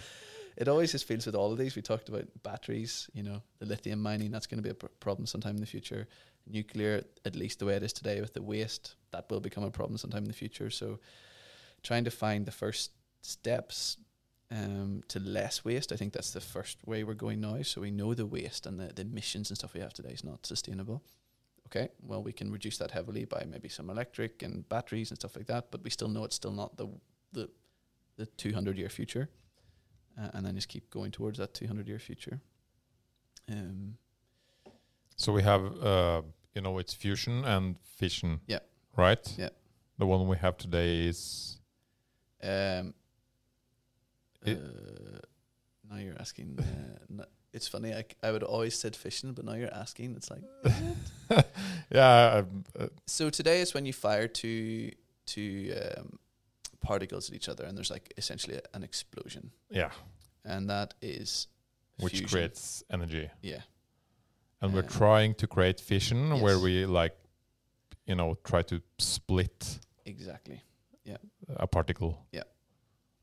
it always just feels with all of these. We talked about batteries, you know, the lithium mining. That's going to be a pr- problem sometime in the future. Nuclear, at least the way it is today with the waste, that will become a problem sometime in the future. So trying to find the first steps um, to less waste. I think that's the first way we're going now. So we know the waste and the, the emissions and stuff we have today is not sustainable. Okay, well we can reduce that heavily by maybe some electric and batteries and stuff like that, but we still know it's still not the the the 200 year future, uh, and then just keep going towards that 200 year future. Um, So we have, uh, you know, it's fusion and fission. Yeah. Right. Yeah. The one we have today is um, uh, now you're asking. Uh, it's funny. I, I would always said fishing, but now you're asking. It's like <laughs> yeah. um, uh, So today is when you fire two two um, particles at each other, and there's like essentially a, an explosion, yeah. and that is Which fusion. creates energy, yeah and we're Uh, trying to create fission where we like, you know, try to split exactly Yeah. a particle. Yeah.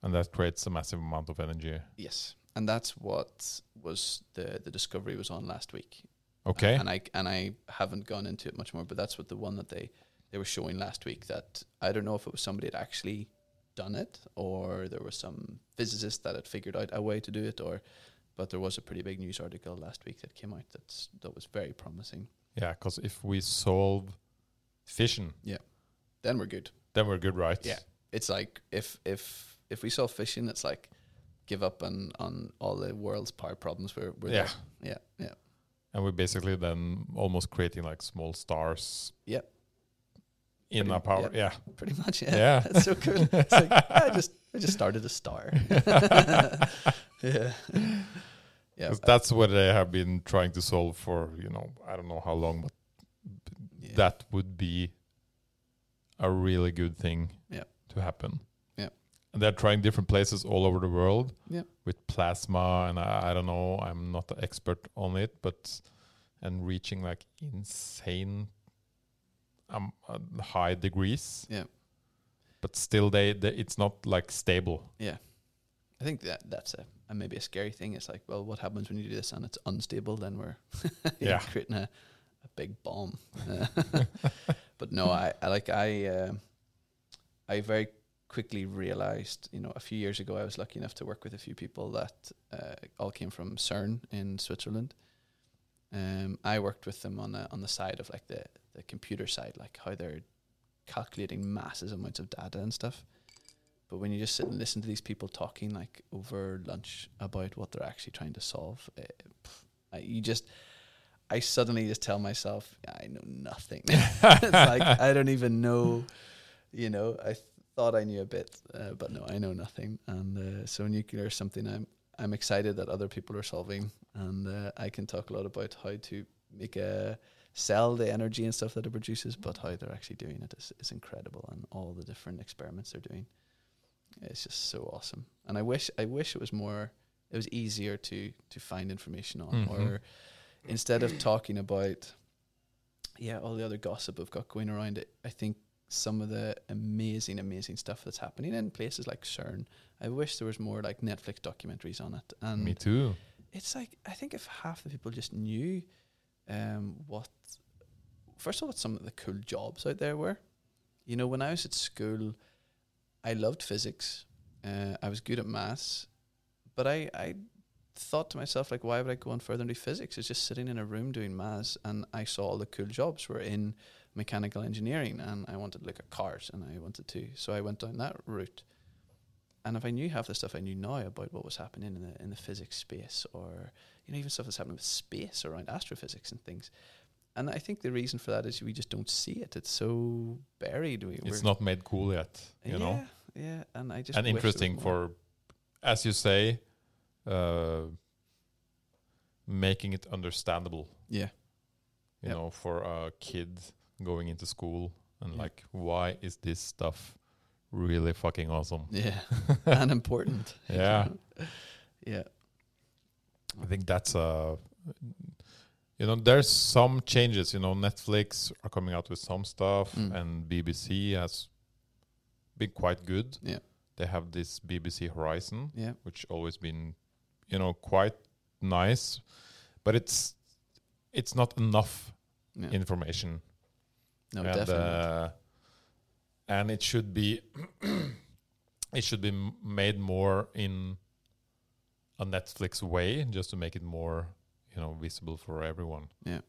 And that creates a massive amount of energy. yes, and that's what was the the discovery was on last week. Okay. and I and I haven't gone into it much more, but that's what the one that they they were showing last week. That I don't know if it was somebody had actually done it or there was some physicist that had figured out a way to do it, or but there was a pretty big news article last week that came out that's that was very promising. yeah, because if we solve fission, yeah Then we're good. then we're good, right? Yeah. It's like if if if we solve fission, it's like give up on on all the world's power problems. We're, we're Yeah. there. yeah, yeah, And we're basically then almost creating like small stars. Yep. In Pretty- our power. yep. Yeah. pretty much. Yeah, Yeah. <laughs> that's so cool. It's like I just I just started a star. <laughs> yeah, yeah, that's what they have been trying to solve for, you know, I don't know how long, but yeah. that would be a really good thing Yeah. to happen. And they're trying different places all over the world Yeah. with plasma and I, I don't know, I'm not an expert on it, but and reaching like insane um, uh, high degrees. Yeah. But still they, they it's not like stable. yeah. I think that that's a, a maybe a scary thing. It's like, well, what happens when you do this and it's unstable? Then we're <laughs> Yeah. <laughs> creating a, a big bomb. Uh, <laughs> but no, I, I like I um I very quickly realized, you know, a few years ago I was lucky enough to work with a few people that uh, all came from CERN in Switzerland. Um, I worked with them on the on the side of like the the computer side, like how they're calculating massive amounts of data and stuff. But when you just sit and listen to these people talking like over lunch about what they're actually trying to solve, eh, pff, you just, I suddenly just tell myself, I know nothing. <laughs> it's like I don't even know, you know. I th- thought I knew a bit, uh, but no, I know nothing. And uh, so nuclear is something I'm I'm excited that other people are solving, and uh, I can talk a lot about how to make a sell the energy and stuff that it produces, but how they're actually doing it is, is incredible, and all the different experiments they're doing. It's just so awesome, and I wish I wish it was more. It was easier to to find information on, Mhm. or instead of talking about yeah all the other gossip I've got going around it. I think some of the amazing, amazing stuff that's happening in places like CERN. I wish there was more like Netflix documentaries on it, and Me too. it's like I think if half the people just knew um, what first of all what some of the cool jobs out there were. You know, when I was at school, I loved physics. Uh, I was good at maths, but I I thought to myself like, why would I go on further and do physics? It's just sitting in a room doing maths, and I saw all the cool jobs were in mechanical engineering, and I wanted to look at cars, and I wanted to, so I went down that route. And if I knew half the stuff I knew now about what was happening in the in the physics space, or you know even stuff that's happening with space around astrophysics and things, and I think the reason for that is we just don't see it. It's so buried. We, It's not made cool yet, you yeah, know. yeah, and I just and wish there was interesting for, as you say, uh, making it understandable. Yeah. You Yep. know, for a kid going into school and Yeah. like, why is this stuff really fucking awesome? Yeah. <laughs> and important. <laughs> Yeah. <laughs> yeah. I think that's uh you know there's some changes you know Netflix are coming out with some stuff Mm. and BBC has been quite good Yeah. they have this BBC Horizon Yeah. which always been you know quite nice but it's it's not enough Yeah. information no, and definitely. uh, and it should be <clears throat> it should be made more in a Netflix way just to make it more you know visible for everyone Yeah.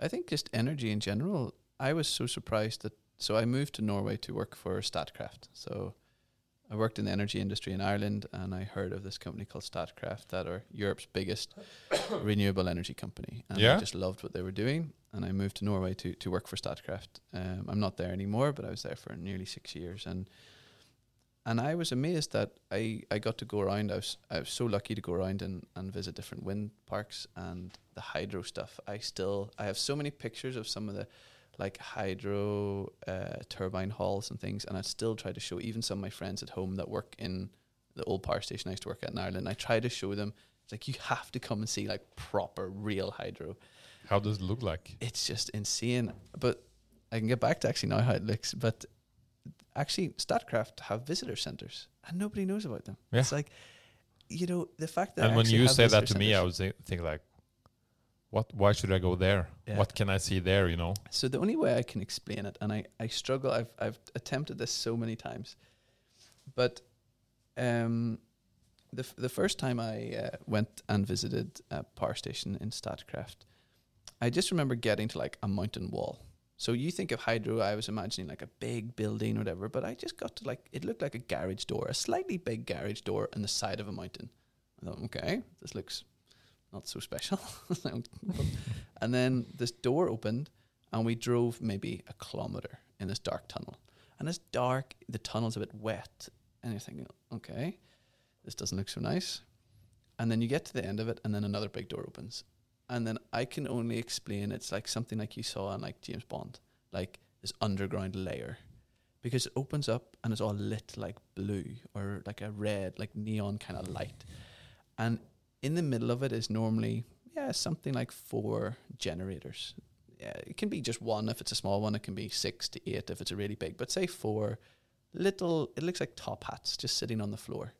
I think just energy in general. I was so surprised that. So I moved to Norway to work for Statkraft. So I worked in the energy industry in Ireland, and I heard of this company called Statkraft that are Europe's biggest <coughs> renewable energy company. And Yeah? I just loved what they were doing, and I moved to Norway to to work for Statkraft. Um, I'm not there anymore, but I was there for nearly six years, and and I was amazed that I, I got to go around. I was I was so lucky to go around and, and visit different wind parks and the hydro stuff. I still I have so many pictures of some of the like hydro uh, turbine halls and things, and I still try to show even some of my friends at home that work in the old power station I used to work at in Ireland. I try to show them it's like you have to come and see like proper real hydro. How does it look like It's just insane. But I can get back to actually now how it looks. But actually, Statkraft have visitor centers, and nobody knows about them. Yeah. It's like you know the fact that and when you say that to me I centers- would say, think like what why should I go there Yeah. what can I see there you know So the only way I can explain it, and I, I struggle, I've I've attempted this so many times, but um, the f- the first time I uh, went and visited a power station in Statkraft, I just remember getting to like a mountain wall. So you think of hydro, I was imagining like a big building or whatever, but I just got to like it looked like a garage door, a slightly big garage door on the side of a mountain. I thought, okay, this looks not so special. <laughs> and then this door opened and we drove maybe a kilometer in this dark tunnel. And it's dark, the tunnel's a bit wet, and you're thinking, okay, this doesn't look so nice. And then you get to the end of it, and then another big door opens. And then I can only explain it's like something like you saw in like James Bond, like this underground layer. Because it opens up and it's all lit like blue or like a red, like neon kind of light. And in the middle of it is normally, yeah, something like four generators yeah, it can be just one if it's a small one. It can be six to eight if it's a really big. But say four little, it looks like top hats just sitting on the floor.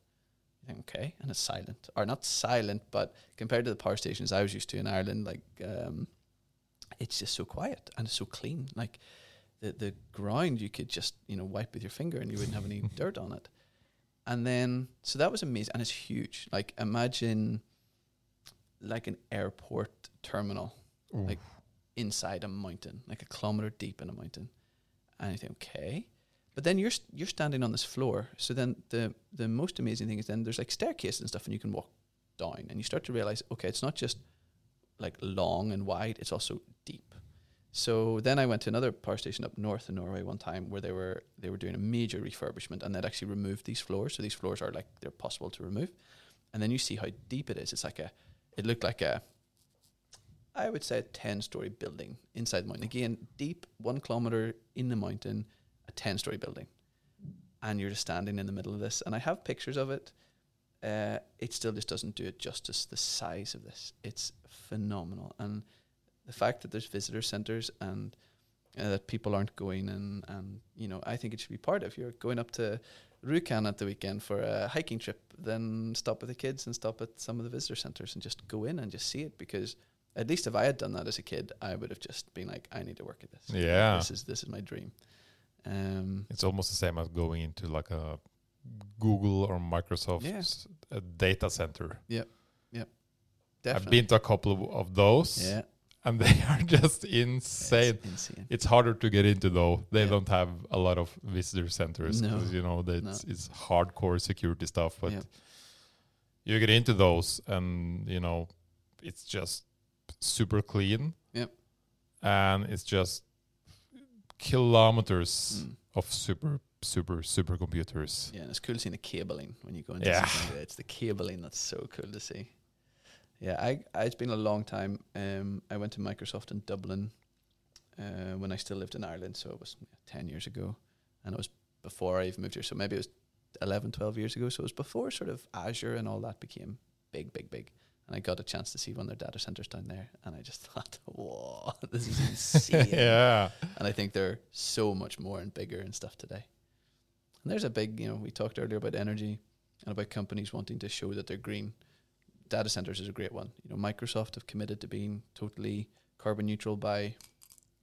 Okay, and it's silent, or not silent, but compared to the power stations I was used to in Ireland, like um, it's just so quiet and it's so clean. Like the the ground, you could just you know wipe with your finger and you wouldn't have any <laughs> dirt on it. And then so that was amazing, and it's huge. Like imagine like an airport terminal Like, inside a mountain, like a kilometer deep in a mountain. And you think, okay. But then you're you're standing on this floor. So then the the most amazing thing is then there's like staircases and stuff, and you can walk down, and you start to realize, okay, it's not just like long and wide; it's also deep. So then I went to another power station up north in Norway one time where they were they were doing a major refurbishment, and they'd actually removed these floors. So these floors are like they're possible to remove, and then you see how deep it is. It's like a it looked like a I would say a 10 story building inside the mountain. Again, deep, one kilometer in the mountain, a 10 story building. And you're just standing in the middle of this. And I have pictures of it. Uh, it still just doesn't do it justice. The size of this, it's phenomenal. And the fact that there's visitor centers and uh, that people aren't going and, and, you know, I think it should be part of. You're going up to Rjukan at the weekend for a hiking trip, then stop with the kids and stop at some of the visitor centers and just go in and just see it because at least if I had done that as a kid, I would have just been like, I need to work at this. Yeah. This is this is my dream. Um, It's almost the same as going into like a Google or Microsoft Yeah. a data center. Yep. Yep. Definitely. I've been to a couple of, of those, yeah, and <laughs> they are just insane. It's insane. It's harder to get into though. They Yeah. don't have a lot of visitor centers No. because you know that No. it's, it's hardcore security stuff. But Yeah. you get into those, and you know it's just super clean. Yep. and it's just kilometers Mm. of super super supercomputers. Yeah, and it's cool seeing the cabling when you go into Yeah. something like that. It's the cabling that's so cool to see. Yeah, I, I it's been a long time. Um, I went to Microsoft in Dublin uh, when I still lived in Ireland, so it was ten years ago, and it was before I even moved here. So maybe it was 11, 12 years ago. So it was before sort of Azure and all that became big, big, big. And I got a chance to see one of their data centers down there, and I just <laughs> thought, "Whoa, <laughs> this is insane!" <laughs> yeah. And I think they're so much more and bigger and stuff today. And there's a big, you know, we talked earlier about energy and about companies wanting to show that they're green. Data centers is a great one. You know, Microsoft have committed to being totally carbon neutral by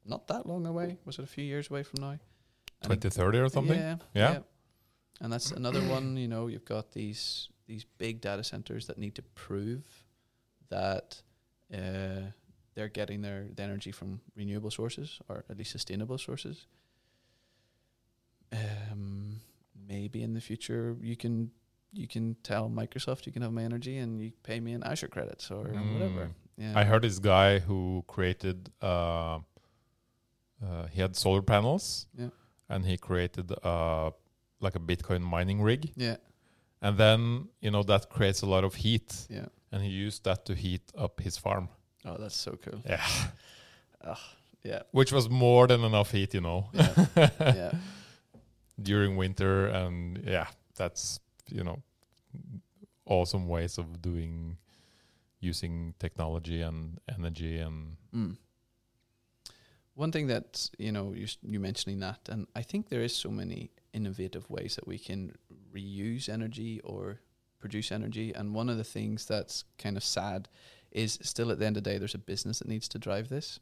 not that long away. Was it a few years away from now? 2030 or something? yeah, Yeah. And that's another one. You know, you've got these these big data centers that need to prove that uh, they're getting their the energy from renewable sources or at least sustainable sources. Um, maybe in the future you can you can tell Microsoft you can have my energy and you pay me in Azure credits or whatever. Mm. Yeah, I heard this guy who created, uh, uh, he had solar panels Yeah. and he created uh, like a Bitcoin mining rig. Yeah, And then, you know, that creates a lot of heat. yeah. And he used that to heat up his farm. Oh, that's so cool. Yeah. Yeah, Which was more than enough heat, you know, yeah, <laughs> yeah. during winter. And yeah, that's, you know, awesome ways of doing, using technology and energy and Mm. One thing that you know you you mentioning that, and I think there is so many innovative ways that we can reuse energy or produce energy. And one of the things that's kind of sad is still at the end of the day, there's a business that needs to drive this.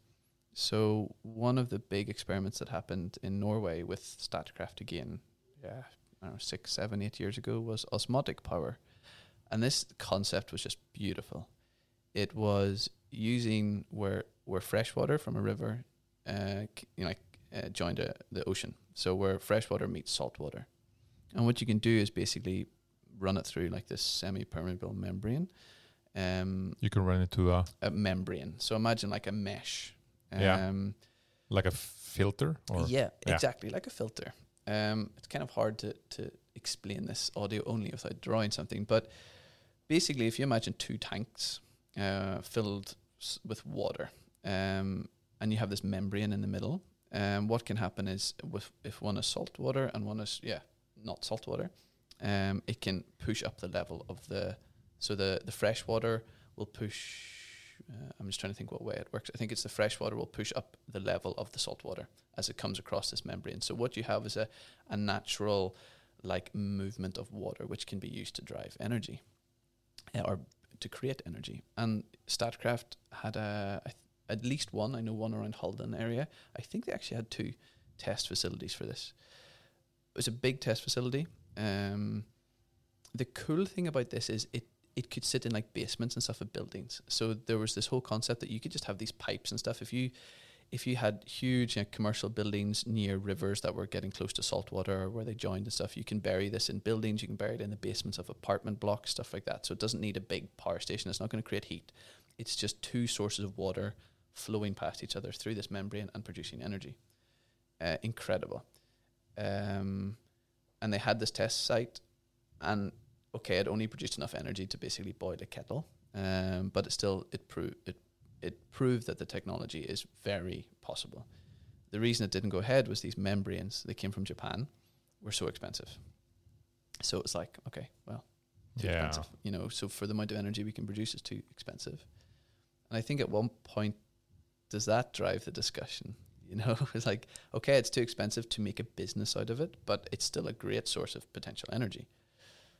So one of the big experiments that happened in Norway with Statkraft again, yeah, I don't know, six, seven, eight years ago was osmotic power. And this concept was just beautiful. It was using where where fresh water from a river, uh, you know, like, uh, joined a, the ocean. So where fresh water meets salt water, and what you can do is basically run it through like this semi-permeable membrane, um, you can run into a, a membrane. So imagine like a mesh. Yeah. Um, like a filter or yeah, yeah. exactly like a filter. Um, it's kind of hard to to explain this audio only without drawing something, but basically, if you imagine two tanks uh, filled s- with water, um, and you have this membrane in the middle, um, what can happen is with if one is salt water and one is yeah not salt water, um, it can push up the level of the so the the fresh water will push. Uh, I'm just trying to think what way it works. I think it's the fresh water will push up the level of the salt water as it comes across this membrane. So what you have is a, a natural like movement of water which can be used to drive energy uh, or to create energy. And Statkraft had a, th- at least one, I know one around Halden area. I think they actually had two test facilities for this. It was a big test facility. Um, the cool thing about this is it it could sit in like basements and stuff of buildings. So there was this whole concept that you could just have these pipes and stuff. If you if you had huge you know, commercial buildings near rivers that were getting close to salt water where they joined and stuff, you can bury this in buildings. You can bury it in the basements of apartment blocks, stuff like that. So it doesn't need a big power station. It's not going to create heat. It's just two sources of water flowing past each other through this membrane and producing energy. Uh, incredible. Um, and they had this test site, and okay, it only produced enough energy to basically boil a kettle, um, but it still it proved it it proved that the technology is very possible. The reason it didn't go ahead was these membranes that came from Japan were so expensive. So it's like, okay, well, too Yeah. expensive. You know, so for the amount of energy we can produce it's too expensive. And I think at one point, does that drive the discussion? You know, <laughs> it's like, okay, it's too expensive to make a business out of it, but it's still a great source of potential energy.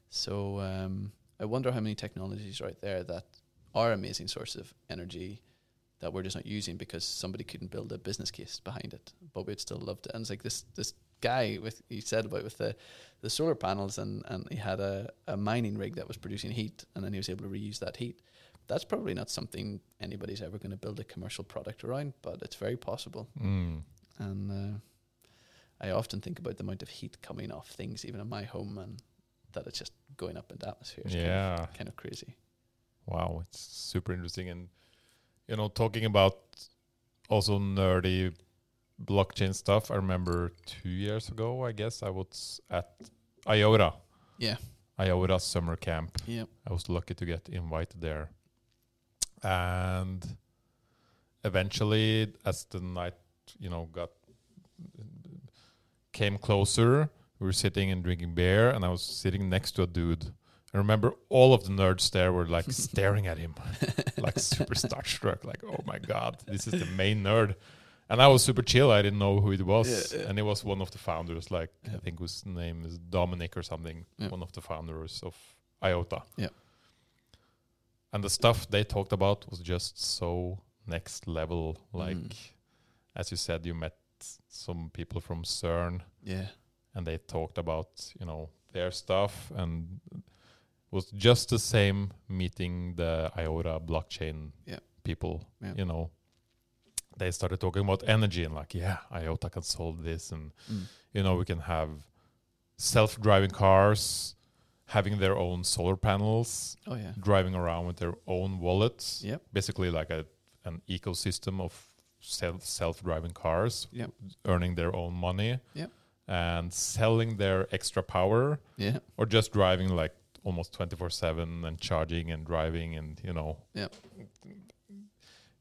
So um, I wonder how many technologies out there that are amazing sources of energy that we're just not using because somebody couldn't build a business case behind it, but we'd still love to. And it's like this this guy with he said about with the the solar panels and and he had a, a mining rig that was producing heat and then he was able to reuse that heat. That's probably not something anybody's ever going to build a commercial product around, but it's very possible. Mm. And uh, I often think about the amount of heat coming off things, even in my home, and that it's just going up in the atmosphere. It's kind of- Yeah. kind of crazy. Wow, it's super interesting. And you know, talking about also nerdy blockchain stuff. I remember two years ago, I guess I was at IOTA, Yeah, IOTA summer camp. yeah, I was lucky to get invited there. And eventually, as the night you know got came closer, we were sitting and drinking beer, and I was sitting next to a dude. I remember all of the nerds there were like <laughs> staring at him, like super <laughs> starstruck, like, "Oh my god, this is the main nerd." And I was super chill. I didn't know who it was, Yeah, yeah. and it was one of the founders. Like Yeah. I think his name is Dominic or something. One of the founders of IOTA. Yeah. And the stuff they talked about was just so next level. Like, Mm. as you said, you met some people from CERN, Yeah. and they talked about you know their stuff, and was just the same meeting the IOTA blockchain Yeah. people. Yeah. You know, they started talking about energy and like, yeah, IOTA can solve this, and Mm. you know we can have self-driving cars having their own solar panels Oh yeah. driving around with their own wallets Yep. basically like a an ecosystem of self self-driving cars Yep. earning their own money Yep. and selling their extra power Yeah. or just driving like almost 24/7 and charging and driving and you know Yep.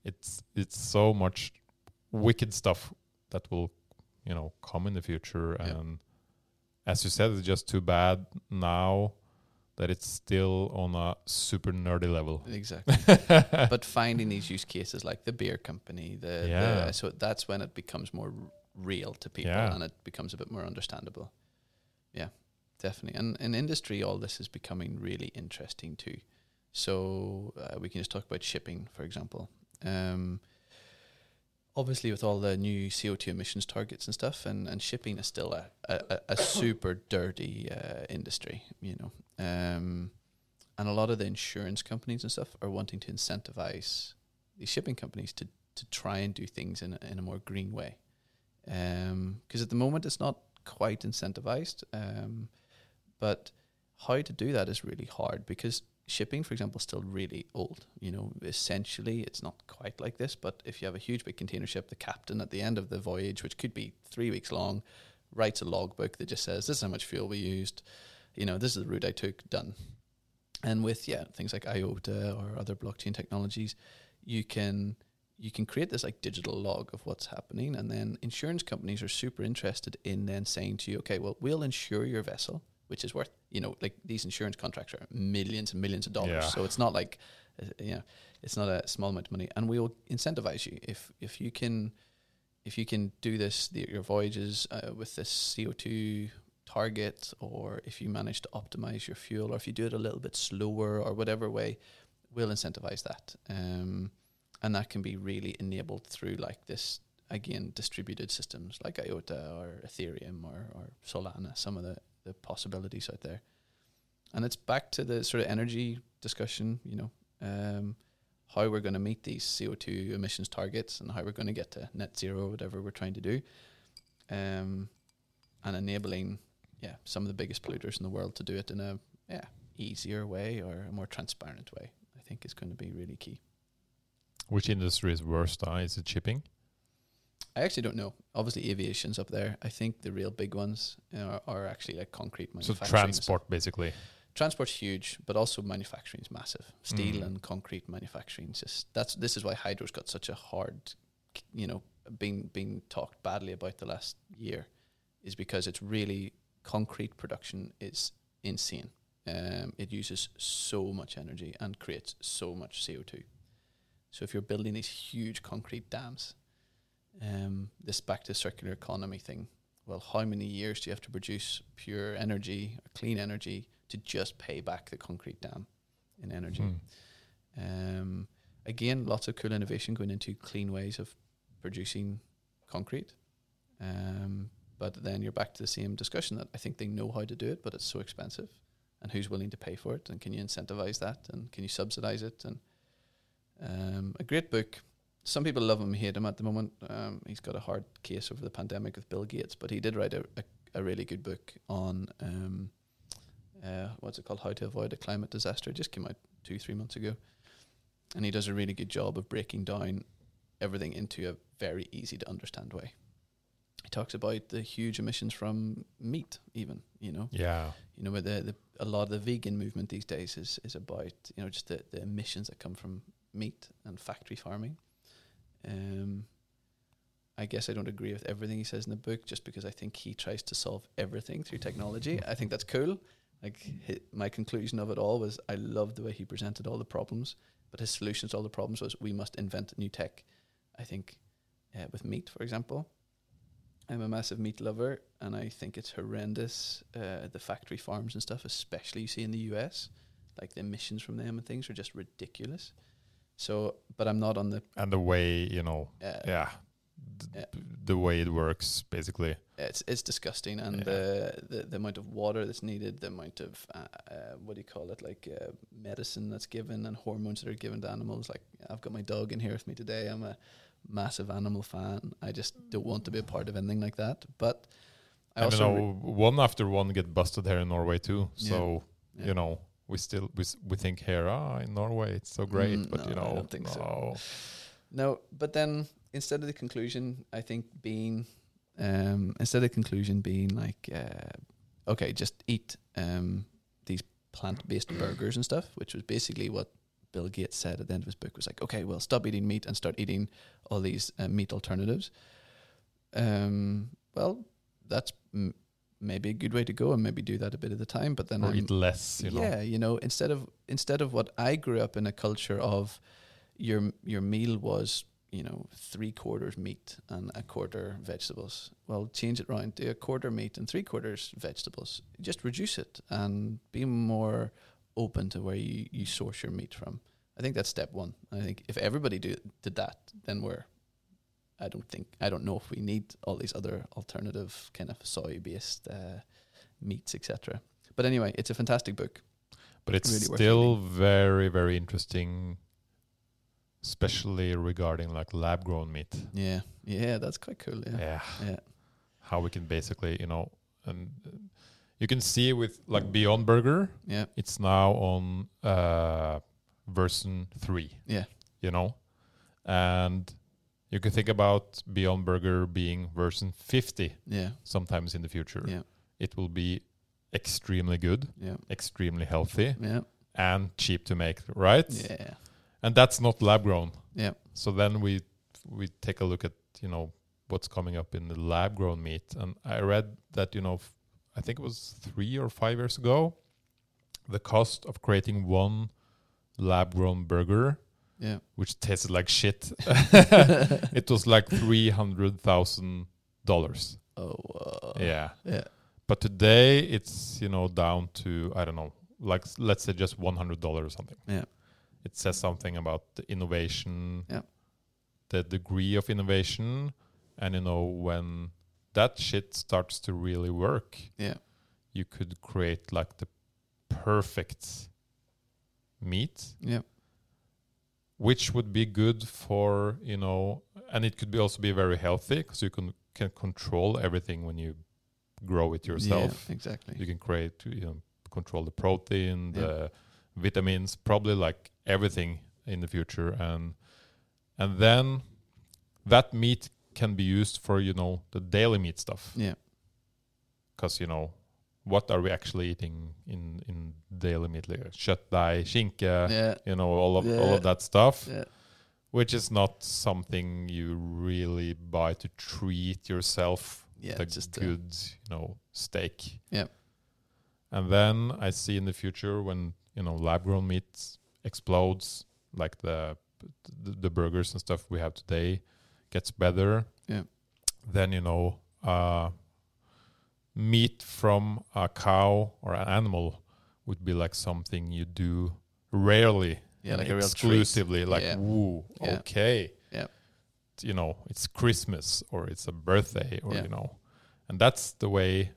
it's it's so much wicked stuff that will you know come in the future and as you said it's just too bad now that it's still on a super nerdy level Exactly. <laughs> but finding these use cases like the beer company, the, Yeah. the so that's when it becomes more real to people Yeah. and it becomes a bit more understandable. Yeah, definitely. And in industry, all this is becoming really interesting too. So uh, we can just talk about shipping, for example. Um, obviously, with all the new CO two emissions targets and stuff, and, and shipping is still a a, a super dirty uh, industry, you know. Um, and a lot of the insurance companies and stuff are wanting to incentivize these shipping companies to to try and do things in a, in a more green way. Because at the moment it's not quite incentivized, um, but how to do that is really hard because shipping, for example, is still really old. You know, essentially it's not quite like this, but if you have a huge big container ship, the captain at the end of the voyage, which could be three weeks long, writes a logbook that just says this is how much fuel we used. You know, this is the route I took. Done. And with yeah things like IOTA or other blockchain technologies, you can you can create this like digital log of what's happening, and then insurance companies are super interested in then saying to you, okay, well we'll insure your vessel, which is worth you know like these insurance contracts are millions and millions of dollars, Yeah. so it's not like uh, you know it's not a small amount of money, and we will incentivize you if if you can if you can do this the, your voyages uh, with this CO two target, or if you manage to optimize your fuel, or if you do it a little bit slower, or whatever way, we'll incentivize that. Um, and that can be really enabled through like this again distributed systems like IOTA or Ethereum or, or Solana. Some of the the possibilities out there, and it's back to the sort of energy discussion. You know. Um, how we're going to meet these CO2 emissions targets and how we're going to get to net zero, whatever we're trying to do, um, and enabling, yeah, some of the biggest polluters in the world to do it in a yeah easier way or a more transparent way. I think is going to be really key. which industry is worst uh, is it shipping I actually don't know. Obviously, aviation's up there. I think the real big ones are, are actually like concrete manufacturing. so transport basically transport's huge, but also manufacturing is massive. Steel Mm. and concrete manufacturing is just that's this is why hydro's got such a hard, you know, being being talked badly about the last year, is because it's really concrete production is insane. Um, it uses so much energy and creates so much CO two. So if you're building these huge concrete dams, um, this back to circular economy thing. Well, how many years do you have to produce pure energy, or clean energy, to just pay back the concrete dam in energy? Hmm. Um, again, lots of cool innovation going into clean ways of producing concrete. Um, but then you're back to the same discussion that I think they know how to do it, but it's so expensive. And who's willing to pay for it? And can you incentivize that? And can you subsidize it? And um, a great book. Some people love him, hate him at the moment. Um, he's got a hard case over the pandemic with Bill Gates, but he did write a, a, a really good book on um, uh, what's it called? How to avoid a climate disaster. It just came out two, three months ago. And he does a really good job of breaking down everything into a very easy to understand way. He talks about the huge emissions from meat, even, you know, yeah you know, where the, the a lot of the vegan movement these days is is about, you know, just the, the emissions that come from meat and factory farming. Um, I guess I don't agree with everything he says in the book, just because I think he tries to solve everything through technology. <laughs> I think that's cool. Like hi my conclusion of it all was, I loved the way he presented all the problems, but his solutions to all the problems was we must invent new tech. I think uh, with meat, for example, I'm a massive meat lover, and I think it's horrendous. Uh, the factory farms and stuff, especially you see in the US, like the emissions from them and things are just ridiculous. So, but I'm not on the and the way you know, uh, yeah, Yeah. the way it works basically. it's it's disgusting, and Yeah. the, the the amount of water that's needed, the amount of uh, uh, what do you call it, like uh, medicine that's given and hormones that are given to animals. Like I've got my dog in here with me today. I'm a massive animal fan. I just don't want to be a part of anything like that. But I I, also know one after one get busted here in Norway too. So yeah. you know we still we, we think here ah in Norway it's so great, Mm, but you no, I know don't think so. no. No, but then instead of the conclusion, I think being um, instead of the conclusion being like, uh, okay, just eat um, these plant-based burgers and stuff, which was basically what Bill Gates said at the end of his book was like, okay, well, stop eating meat and start eating all these uh, meat alternatives. Um, well, that's m- maybe a good way to go, and maybe do that a bit at a time. But then I'm, eat less. You know. yeah, you know, instead of instead of what I grew up in a culture of your your meal was, you know, three quarters meat and a quarter vegetables. Well, change it around do a quarter meat and three quarters vegetables. Just reduce it and be more open to where you, you source your meat from. I think that's step one. I think if everybody do, did that, then we're I don't think I don't know if we need all these other alternative kind of soy based uh, meats, etc. But anyway, it's a fantastic book. But it's really still very very interesting, especially regarding like lab grown meat. Yeah, yeah, that's quite cool. Yeah, Yeah. yeah, How we can basically you know and. uh, You can see with like Beyond Burger, yeah, it's now on uh, version three. yeah, you know and you can think about beyond burger being version 50 yeah, sometimes in the future. Yeah, it will be extremely good yeah, extremely healthy yeah, and cheap to make right? Yeah, and that's not lab grown. Yeah, so then we we take a look at you know what's coming up in the lab grown meat. And i read that you know i think it was 3 or 5 years ago the cost of creating one lab grown burger yeah. which tasted like shit. <laughs> <laughs> it was like three hundred thousand dollars. Oh, uh, Yeah, yeah, but today it's you know down to I don't know, like let's say just one hundred dollars or something. yeah, It says something about the innovation, Yeah. the degree of innovation, and you know when that shit starts to really work, yeah, you could create like the perfect meat yeah, which would be good for you know and it could be also be very healthy because you can can control everything when you grow it yourself Yeah, exactly. you can create you know control the protein Yeah. the vitamins probably like everything in the future and and then that meat can be used for you know the daily meat stuff Yeah, because you know what are we actually eating in in daily meat like kjøttdeig skinke yeah, you know all of all of that stuff yeah, which is not something you really buy to treat yourself yeah. with a just uh, good you know steak Yeah. and then i see in the future when you know lab grown meat explodes like the, the the burgers and stuff we have today gets better Yeah. then you know uh meat from a cow or an animal would be like something you do rarely yeah, like exclusively like Yeah. woo Yeah. okay Yeah. you know it's christmas or it's a birthday or Yeah. you know and that's the way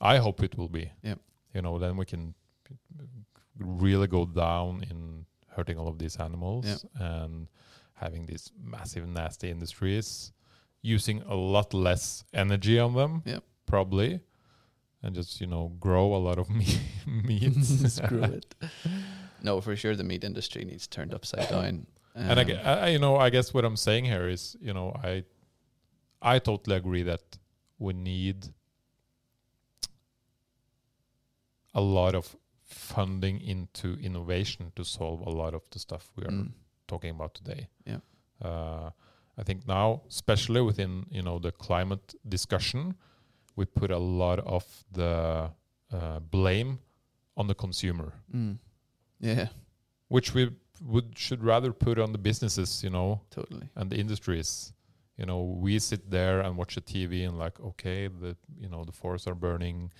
i hope it will be Yeah. you know then we can really go down in hurting all of these animals and having these massive nasty industries using a lot less energy on them Yeah. Probably and just you know grow a lot of <laughs> meat meat <laughs> Screw <laughs> it. No, for sure, the meat industry needs turned upside <coughs> down. and I, Um, I, you know, I guess what I'm saying here is, you know, I, I totally agree that we need a lot of funding into innovation to solve a lot of the stuff we are mm, talking about today. Yeah. Uh, I think now, especially within you know the climate discussion, we put a lot of the uh, blame on the consumer, Mm. Yeah, which we would should rather put on the businesses, you know, totally. and the industries. You know, we sit there and watch the TV and like, okay, the you know the forests are burning,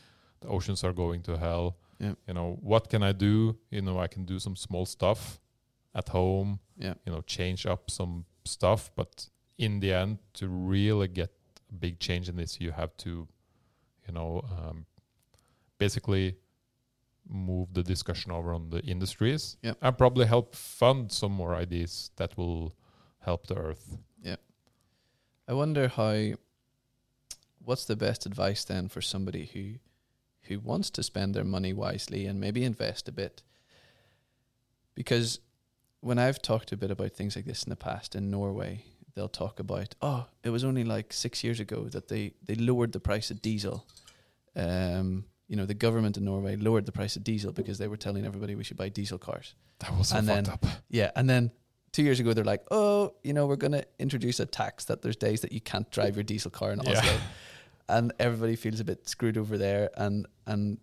the oceans are going to hell. Yeah. You know, what can I do? You know, I can do some small stuff at home. Yeah. You know, change up some stuff, but in the end, to really get a big change in this, you have to, you know, um, basically move the discussion over on the industries Yeah. and probably help fund some more ideas that will help the earth. Yeah. I wonder how. What's the best advice then for somebody who, who wants to spend their money wisely and maybe invest a bit? Because when I've talked a bit about things like this in the past in Norway, they'll talk about, oh, it was only like six years ago that they they lowered the price of diesel. Um, you know, the government in Norway lowered the price of diesel because they were telling everybody we should buy diesel cars. That was so And fucked then- up. Yeah, and then two years ago they're like, oh, you know, we're going to introduce a tax that there's days that you can't drive your diesel car in Yeah. Oslo, and everybody feels a bit screwed over there. And and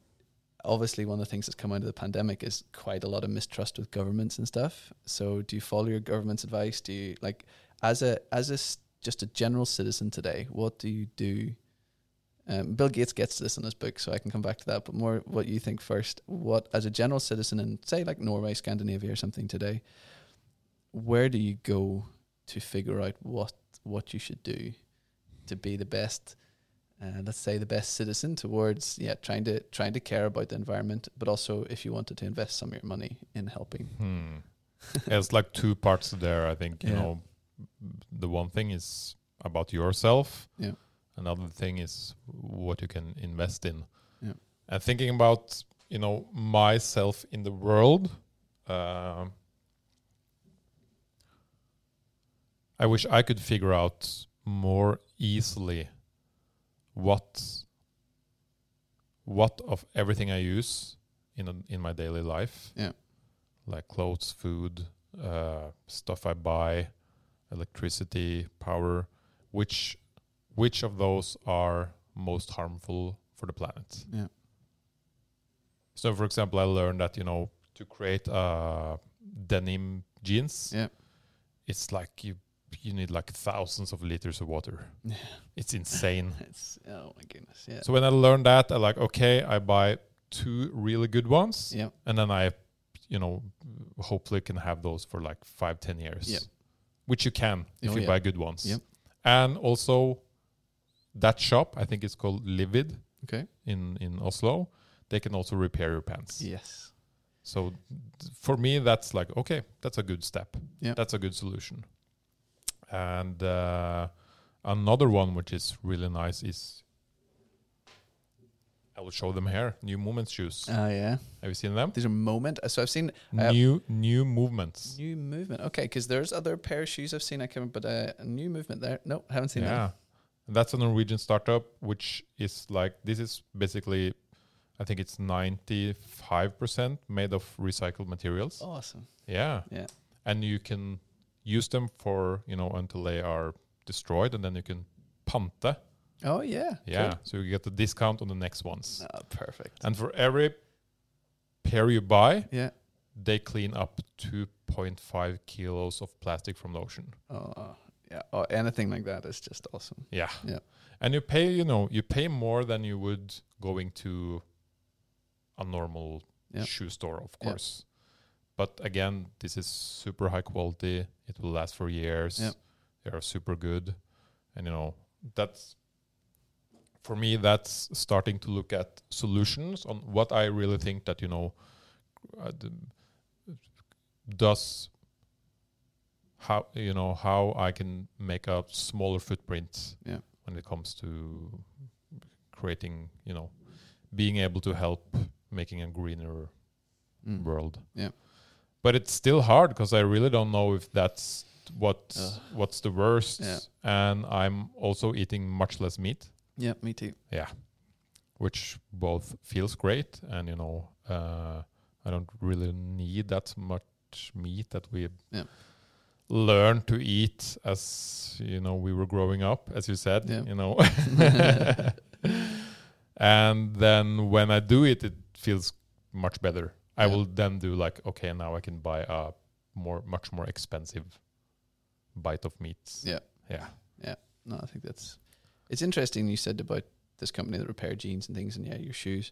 obviously one of the things that's come out of the pandemic is quite a lot of mistrust with governments and stuff. So do you follow your government's advice? Do you like as a as a just a general citizen today? What do you do? Um, Bill Gates gets this in his book, so I can come back to that. But more, what you think first? What, as a general citizen in, say, like Norway, Scandinavia, or something today, where do you go to figure out what what you should do to be the best? Uh, let's say the best citizen towards yeah, trying to trying to care about the environment, but also if you wanted to invest some of your money in helping. Hmm. <laughs> There's like two parts there. I think you Yeah. know, the one thing is about yourself. Yeah. Another thing is what you can invest in. Yeah. And thinking about you know myself in the world, um, I wish I could figure out more easily what what of everything I use in a, in my daily life Yeah. like clothes, food, uh, stuff I buy, electricity, power, which which of those are most harmful for the planet? Yeah. So, for example, I learned that you know to create uh, denim jeans, Yeah. it's like you you need like thousands of liters of water. Yeah. It's insane. <laughs> It's oh my goodness. Yeah. so when I learned that, I like okay, I buy two really good ones, yeah. and then I, you know, hopefully can have those for like five, ten years. Yep. Which you can if Oh, you yeah. buy good ones. Yep. And also, that shop I think it's called Livid Okay. in in Oslo. They can also repair your pants. Yes. So for me, that's like okay, that's a good step. Yeah. That's a good solution. And uh, another one which is really nice is I will show them here. New Movement shoes. Oh yeah. Have you seen them? These are moment. So I've seen uh, new new movements. new movement. Okay, because there's other pair of shoes I've seen. I can, but uh, a new movement there. No, haven't seen Yeah. And that's a Norwegian startup which is like this is basically I think it's 95% made of recycled materials. Awesome. Yeah. Yeah. And you can use them for, you know, until they are destroyed and then you can pante. Oh yeah. Yeah. So you get the discount on the next ones. Oh, perfect. And for every pair you buy, yeah. they clean up 2.5 kilos of plastic from the ocean. Oh yeah. Oh, anything like that is just awesome. Yeah. Yeah. And you pay, you know, you pay more than you would going to a normal Yeah. shoe store, of Yeah. course. But again, this is super high quality. It will last for years. Yeah. They are super good. And you know, that's for me that's starting to look at solutions on what I really think that, you know, uh, does how you know how I can make a smaller footprint Yeah. when it comes to creating, you know, being able to help making a greener Mm. world. Yeah. But it's still hard because I really don't know if that's what Ugh. what's the worst. Yeah. And I'm also eating much less meat, Yeah. Me too. Yeah, which both feels great and you know, uh, I don't really need that much meat that we Yeah. learn to eat as you know we were growing up, as you said. Yeah. You know, <laughs> <laughs> and then when I do it, it feels much better. I Yeah. will then do like, okay, now I can buy a more, much more expensive bite of meat. Yeah. Yeah. yeah, No, I think that's it's interesting. You said about this company that repair jeans and things, and yeah, your shoes.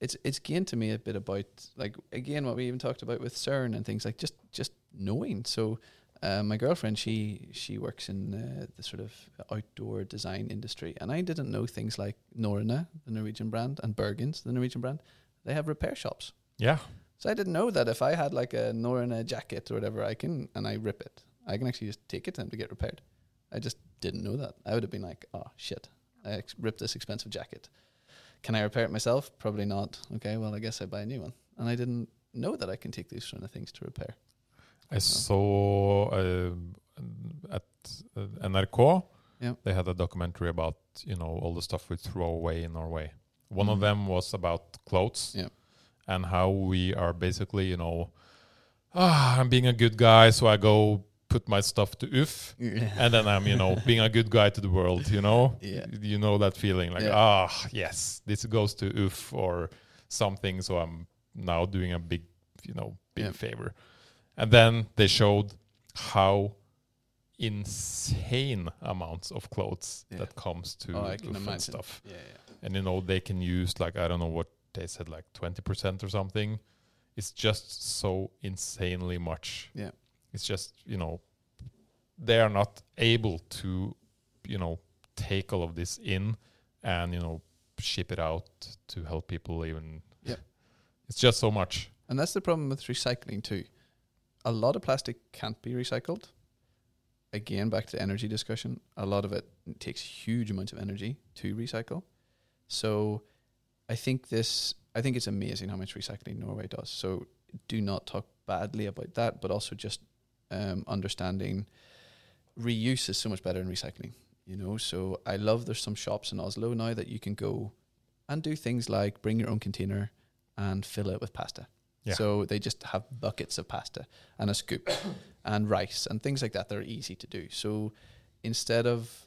It's it's again to me a bit about like again what we even talked about with CERN and things like just just knowing. So, uh, my girlfriend she she works in uh, the sort of outdoor design industry, and I didn't know things like Norrøna, the Norwegian brand, and Bergans, the Norwegian brand. They have repair shops. yeah. So I didn't know that if I had like a Norrøna jacket or whatever, I can and I rip it, I can actually just take it and to get repaired. I just didn't know that. I would have been like, oh shit, I ex- ripped this expensive jacket. Can I repair it myself? Probably not. Okay, well I guess I buy a new one. And I didn't know that I can take these kind of things to repair. I saw uh, at uh, NRK. Yeah. They had a documentary about you know all the stuff we throw away in Norway. One of Mhm. them was about clothes. Yeah. And how we are basically you know, ah, I'm being a good guy, so I go put my stuff to UFF, and then I'm you know being a good guy to the world. You know. Yeah. You know that feeling like Yeah. ah yes, this goes to UFF or something. So I'm now doing a big you know big Yeah. favor. And then they showed how insane amounts of clothes Yeah. that comes to Oh, UFF stuff. Yeah, yeah. And you know they can use like I don't know what they said like 20% or something. It's just so insanely much. Yeah. It's just, you know, they are not able to, you know, take all of this in and, you know, ship it out to help people even. yeah <laughs> It's just so much. And that's the problem with recycling too. A lot of plastic can't be recycled. Again, back to the energy discussion. A lot of it takes huge amounts of energy to recycle. So I think this I think it's amazing how much recycling Norway does. So do not talk badly about that, but also just um, understanding reuse is so much better than recycling. You know, so I love there's some shops in Oslo now that you can go and do things like bring your own container and fill it with pasta. Yeah. So they just have buckets of pasta and a scoop <coughs> and rice and things like that that are easy to do. So instead of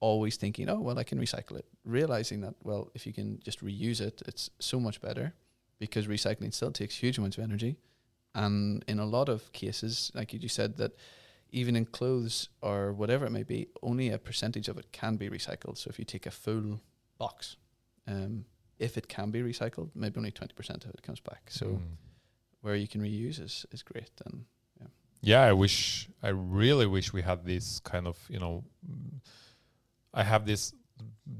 always thinking, oh, well, I can recycle it, realizing that, well, if you can just reuse it, it's so much better because recycling still takes huge amounts of energy. And in a lot of cases, like you just said, that even in clothes or whatever it may be, only a percentage of it can be recycled. So if you take a full box, um, if it can be recycled, maybe only 20% of it comes back. So Mm. where you can reuse is, is great. And yeah yeah, i wish i really wish we had this kind of you know i have this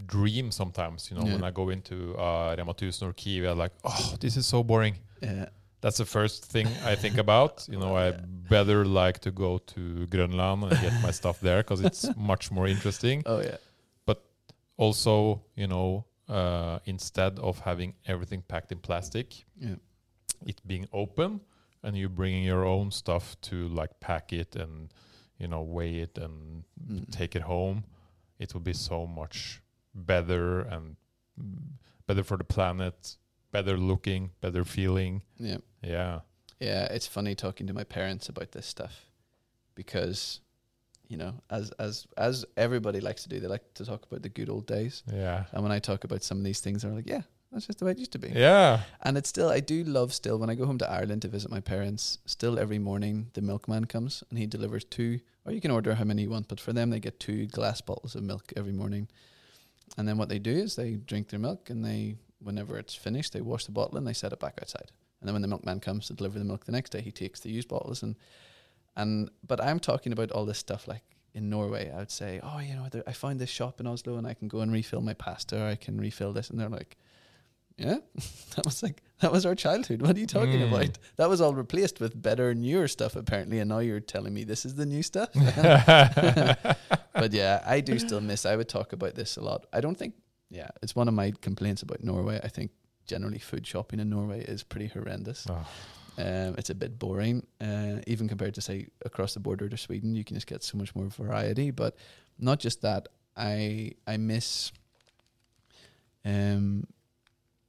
dream sometimes you know Yeah. when i go into uh Rema 1000 or Kiwi i'm like oh this is so boring yeah, that's the first thing i think about. You know i better like to go to Grønland and get my stuff there because it's <laughs> much more interesting. Oh yeah, But also you know uh instead of having everything packed in plastic yeah, it being open and you bringing your own stuff to like pack it and you know weigh it and Mm. take it home it will be so much better and better for the planet better looking better feeling yeah. yeah Yeah, it's funny talking to my parents about this stuff because, you know, as as as everybody likes to do, they like to talk about the good old days. yeah And when I talk about some of these things, they're like, "Yeah, that's just the way it used to be." yeah And it's still, I do love still when I go home to Ireland to visit my parents. Still, every morning the milkman comes and he delivers two, or you can order how many you want, but for them they get two glass bottles of milk every morning. And then what they do is they drink their milk, and they, whenever it's finished, they wash the bottle and they set it back outside. And then when the milkman comes to deliver the milk the next day, he takes the used bottles and and. But I'm talking about all this stuff like in Norway. I would say, oh, you know, there, I found this shop in Oslo, and I can go and refill my pasta, or I can refill this, and they're like, yeah, <laughs> that was like that was our childhood. What are you talking Mm. about? That was all replaced with better, newer stuff apparently, and now you're telling me this is the new stuff. <laughs> <laughs> but yeah, I do still miss. I would talk about this a lot. I don't think. Yeah, it's one of my complaints about Norway. I think generally food shopping in Norway is pretty horrendous. Oh, Um, it's a bit boring, uh, even compared to say across the border to Sweden. You can just get so much more variety. But not just that, I I miss. Um,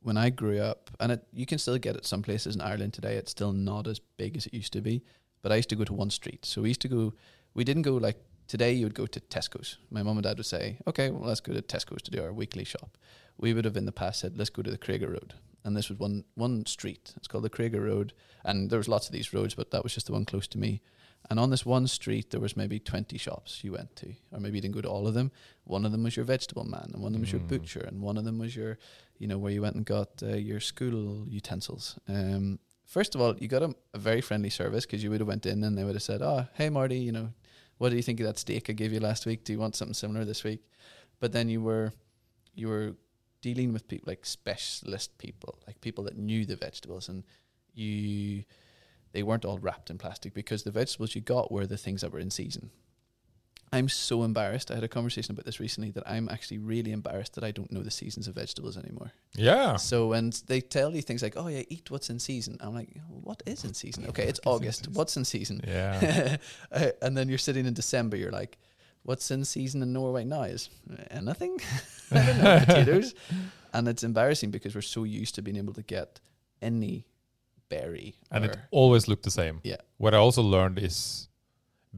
when I grew up, and it, you can still get it some places in Ireland today. It's still not as big as it used to be. but I used to go to one street. So we used to go. We didn't go like today. You would go to Tesco's. My mom and dad would say, "Okay, well, let's go to Tesco's to do our weekly shop." We would have in the past said, "Let's go to the Craiger Road." And this was one one street. It's called the Craiger Road, and there was lots of these roads, but that was just the one close to me. And on this one street, there was maybe 20 shops you went to, or maybe you didn't go to all of them. One of them was your vegetable man, and one of them was your Mm. butcher, and one of them was your, you know, where you went and got uh, your school utensils. Um, first of all, you got a, a very friendly service because you would have went in and they would have said, "Oh, hey Marty, you know, what do you think of that steak I gave you last week? Do you want something similar this week?" But then you were, you were dealing with people like specialist people, like people that knew the vegetables, and you they weren't all wrapped in plastic because the vegetables you got were the things that were in season. I'm so embarrassed. I had a conversation about this recently that I'm actually really embarrassed that I don't know the seasons of vegetables anymore. Yeah. So when they tell you things like, "Oh yeah, eat what's in season," I'm like, "What is in season?" Okay, it's What is in August. What's in season? Yeah. <laughs> Uh, and then you're sitting in December. You're like, "What's in season in Norway now?" Is anything? <laughs> I don't know potatoes. <laughs> And it's embarrassing because we're so used to being able to get any berry. and it always looked the same. Yeah. What I also learned is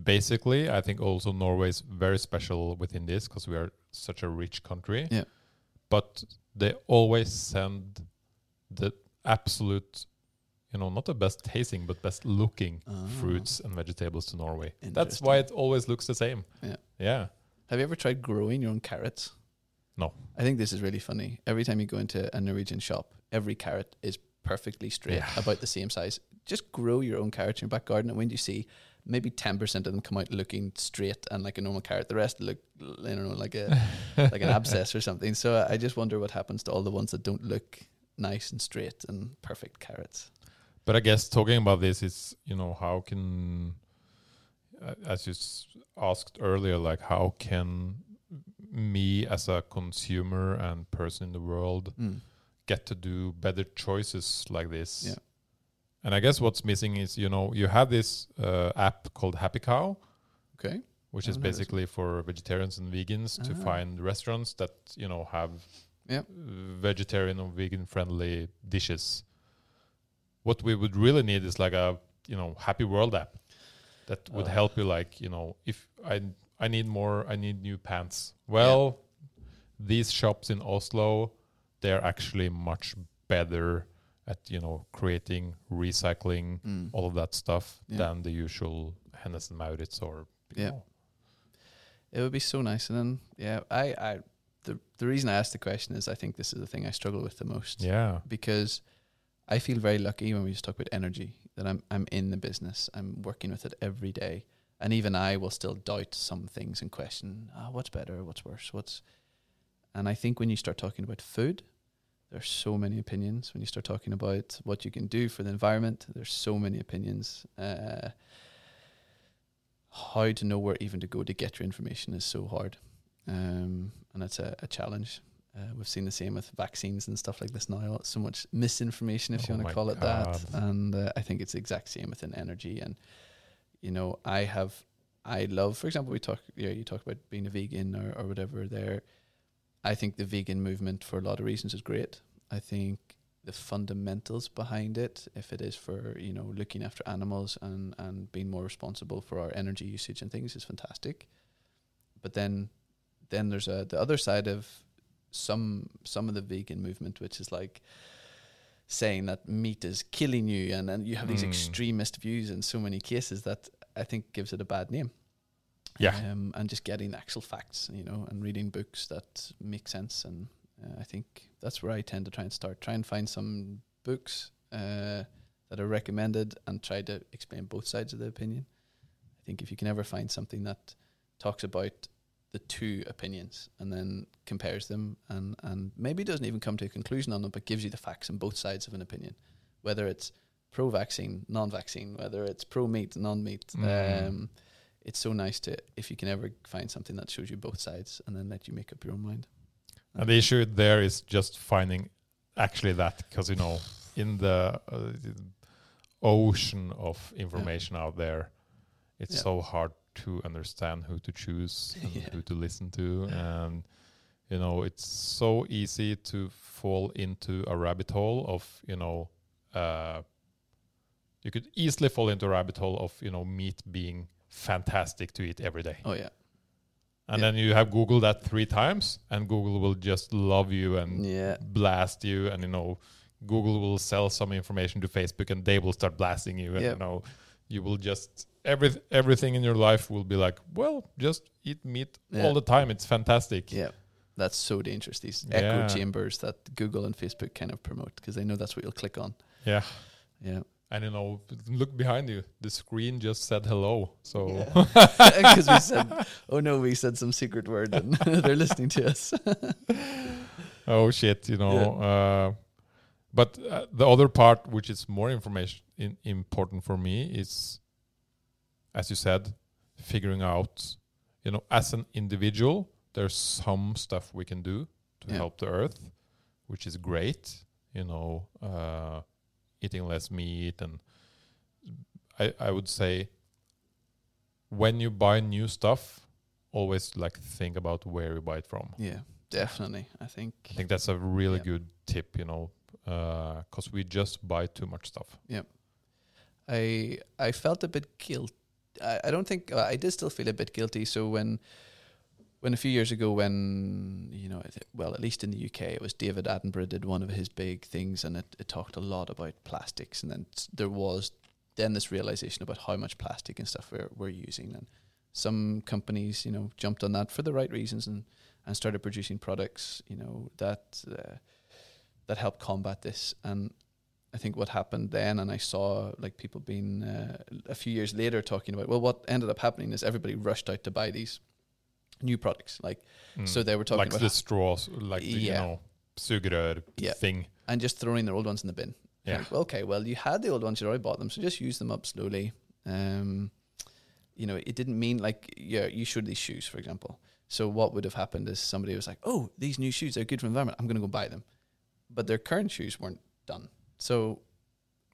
basically, I think also Norway is very special within this because we are such a rich country. Yeah. But they always send the absolute, you know, not the best tasting, but best looking Ah. fruits and vegetables to Norway. That's why it always looks the same. Yeah. Yeah. Have you ever tried growing your own carrots? No. I think this is really funny. Every time you go into a Norwegian shop, every carrot is perfectly straight, Yeah. about the same size. Just grow your own carrots in your back garden, and when you see maybe ten percent of them come out looking straight and like a normal carrot, the rest look, I don't know, like a <laughs> like an abscess or something. So I just wonder what happens to all the ones that don't look nice and straight and perfect carrots. But I guess talking about this is, you know, how can, uh, as you s- asked earlier, like how can me as a consumer and person in the world Mm. get to do better choices like this? Yeah. And I guess what's missing is, you know, you have this uh, app called Happy Cow, Okay. which is haven't heard of this basically for vegetarians and vegans to Ah. find restaurants that, you know, have uh, vegetarian or vegan friendly dishes. What we would really need is like a you know happy world app that would Oh. help you like you know if I I need more I need new pants. Well, these shops in Oslo they're actually much better at you know creating recycling Mm. all of that stuff Yeah. than the usual Hennes and Mauritz or Yeah. know. It would be so nice. And then, yeah, I, I, the the reason I asked the question is I think this is the thing I struggle with the most. yeah because I feel very lucky when we just talk about energy that I'm I'm in the business. I'm working with it every day, and even I will still doubt some things and question, oh, what's better, what's worse, what's. And I think when you start talking about food, there's so many opinions. When you start talking about what you can do for the environment, there's so many opinions. Uh, how to know where even to go to get your information is so hard, um, and it's a, a challenge. Uh, we've seen the same with vaccines and stuff like this now. So much misinformation, if you Oh want to call it that. And uh, I think it's the exact same within energy. And you know, I have, I love, for example, we talk, yeah, you talk about being a vegan or, or whatever. There, I think the vegan movement for a lot of reasons is great. I think the fundamentals behind it, if it is for you know looking after animals and and being more responsible for our energy usage and things, is fantastic. But then, then there's a the other side of some some of the vegan movement, which is like saying that meat is killing you, and then you have these Mm. extremist views in so many cases that I think gives it a bad name. Yeah. um, and just getting actual facts, you know, and reading books that make sense, and uh, I think that's where I tend to try and start. Try and find some books uh, that are recommended, and try to explain both sides of the opinion. I think if you can ever find something that talks about the two opinions and then compares them and, and maybe doesn't even come to a conclusion on them, but gives you the facts on both sides of an opinion, whether it's pro vaccine, non vaccine, whether it's pro meat, non meat. Mm. Um, it's so nice to, if you can ever find something that shows you both sides and then let you make up your own mind. And the issue there is just finding actually that because you know in the uh, ocean of information out there, it's Yeah. so hard to understand who to choose <laughs> and Yeah. who to listen to, and you know it's so easy to fall into a rabbit hole of you know uh, you could easily fall into a rabbit hole of you know meat being fantastic to eat every day. Oh yeah. And Yeah. then you have Google that three times, and Google will just love you and Yeah. blast you, and you know, Google will sell some information to Facebook, and they will start blasting you, and you know, you will just every everything in your life will be like, well, just eat meat Yeah. all the time. It's fantastic. Yeah. That's so dangerous. These echo chambers that Google and Facebook kind of promote because they know that's what you'll click on. Yeah. Yeah. And you know, look behind you. The screen just said hello. So Because <laughs> we said, <laughs> oh no, we said some secret word and <laughs> they're listening to us. oh shit, you know. Uh, but uh, the other part, which is more information in, important for me, is, as you said, figuring out. You know, as an individual, there's some stuff we can do to Yeah. help the earth, which is great. You know, uh, eating less meat, and I I would say when you buy new stuff, always like think about where you buy it from. yeah, definitely. I think. I think that's a really Yeah. good tip, you know, because we just buy too much stuff. Yeah i I felt a bit guilt. I, I don't think uh, I did still feel a bit guilty. So when when a few years ago, when you know, well, at least in the UK, it was David Attenborough did one of his big things, and it, it talked a lot about plastics, and then there was then this realization about how much plastic and stuff we're we're using, and some companies, you know, jumped on that for the right reasons and and started producing products, you know, that uh, that help combat this, and I think what happened then, and I saw like people being uh, a few years later talking about, well, what ended up happening is everybody rushed out to buy these new products, like so Mm. they were talking like about the straws, like the, you know, sugerør Yeah. thing. and just throwing their old ones in the bin. Yeah. Like, okay, well, you had the old ones, you already bought them, so just use them up slowly. Um, you know, it didn't mean like yeah, you should these shoes, for example. So what would have happened is somebody was like, "Oh, these new shoes are good for the environment. I'm going to go buy them," but their current shoes weren't done. So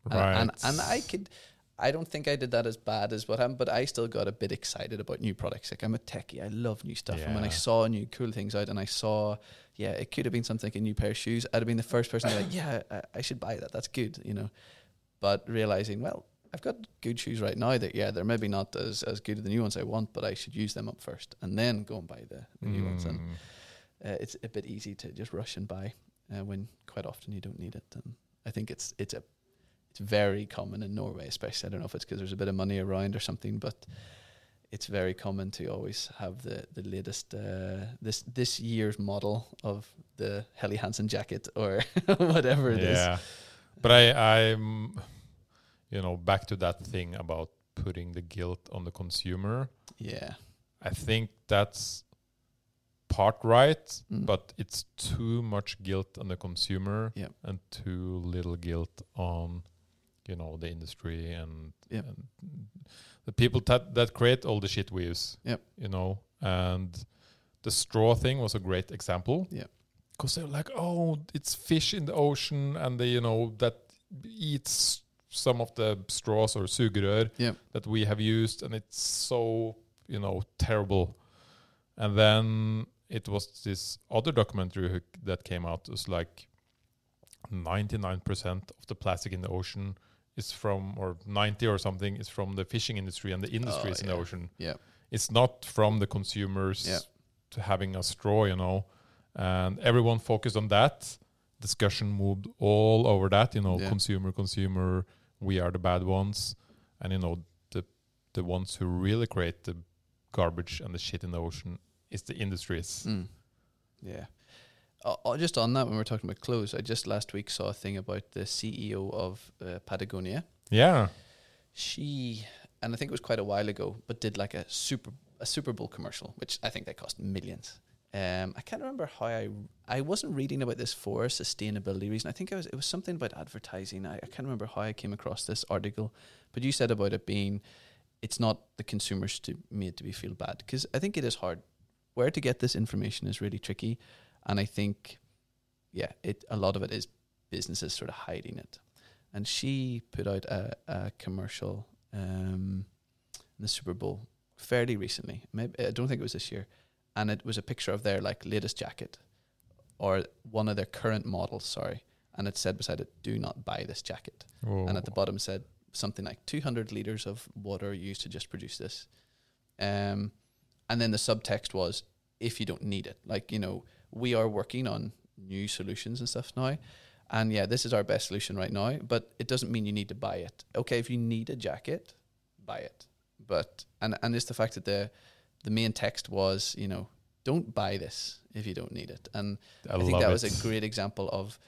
And- Right. And, and I could, I don't think I did that as bad as what happened, but I still got a bit excited about new products. Like I'm a techie, I love new stuff. And when I saw new cool things out, and I saw, yeah, it could have been something like a new pair of shoes. I'd have been the first person to be like, yeah, I, I should buy that. That's good, you know. But realizing, well, I've got good shoes right now that yeah, they're maybe not as as good as the new ones I want, but I should use them up first, and then go and buy the, the new ones. And Mm. uh, it's a bit easy to just rush and buy uh, when quite often you don't need it. And I think it's it's a it's very common in Norway, especially. I don't know if it's because there's a bit of money around or something, but it's very common to always have the the latest uh, this this year's model of the Helly Hansen jacket or <laughs> whatever it is. yeah. But I, I'm, you know, back to that thing about putting the guilt on the consumer. Yeah, I think that's part right, Mm. but it's too much guilt on the consumer Yep. and too little guilt on, you know, the industry and, Yep. and the people that that create all the shit we use. Yep. You know, and the straw thing was a great example. Yep. Because they're like, oh, it's fish in the ocean, and they, you know, that eats some of the straws or sugerør Yep. that we have used, and it's so, you know, terrible. And then it was this other documentary that came out. It was like 99% of the plastic in the ocean is from, or 90 or something, is from the fishing industry and the industries in the ocean. yeah, It's not from the consumers Yeah. to having a straw, you know. And everyone focused on that. Discussion moved all over that, you know, Yeah. consumer, consumer, we are the bad ones. And, you know, the the ones who really create the garbage and the shit in the ocean is the industries. Mm. Yeah. Uh, uh, just on that, when we're talking about clothes, I just last week saw a thing about the CEO of uh, Patagonia. Yeah. She, and I think it was quite a while ago, but did like a super a Super Bowl commercial, which I think they cost millions. Um, I can't remember how I I wasn't reading about this for a sustainability reason. I think I was it was something about advertising. I, I can't remember how I came across this article, but you said about it being it's not the consumers to made to be feel bad because I think it is hard. Where to get this information is really tricky, and I think yeah, it a lot of it is businesses sort of hiding it. And she put out a, a commercial um, in the Super Bowl fairly recently. Maybe I don't think it was this year, and it was a picture of their like latest jacket or one of their current models. Sorry, and it said beside it, "Do not buy this jacket." And at the bottom said something like 200 liters of water used to just produce this. Um, and then the subtext was, if you don't need it, like you know, we are working on new solutions and stuff now. And yeah, this is our best solution right now, but it doesn't mean you need to buy it. Okay, if you need a jacket, buy it. But and and it's the fact that the the main text was, you know, don't buy this if you don't need it. And I, I, think that it. was a great example of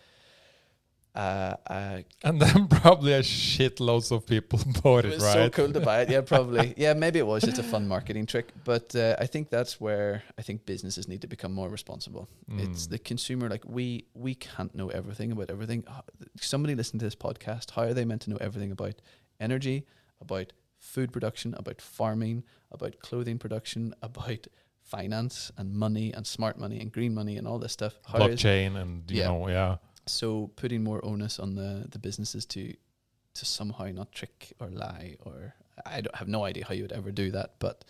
uh, uh and then <laughs> probably a shitloads of people <laughs> bought it it, was right? so cool to buy it. Yeah, probably. <laughs> yeah, maybe it was just a fun marketing trick. But uh, I think that's where I think businesses need to become more responsible. It's Mm. the consumer. Like we we can't know everything about everything. Somebody listening to this podcast, how are they meant to know everything about energy, about food production, about farming, about clothing production, about finance and money and smart money and green money and all this stuff? How is- blockchain and you Yeah. know yeah so putting more onus on the the businesses to to somehow not trick or lie or I don't have no idea how you would ever do that, but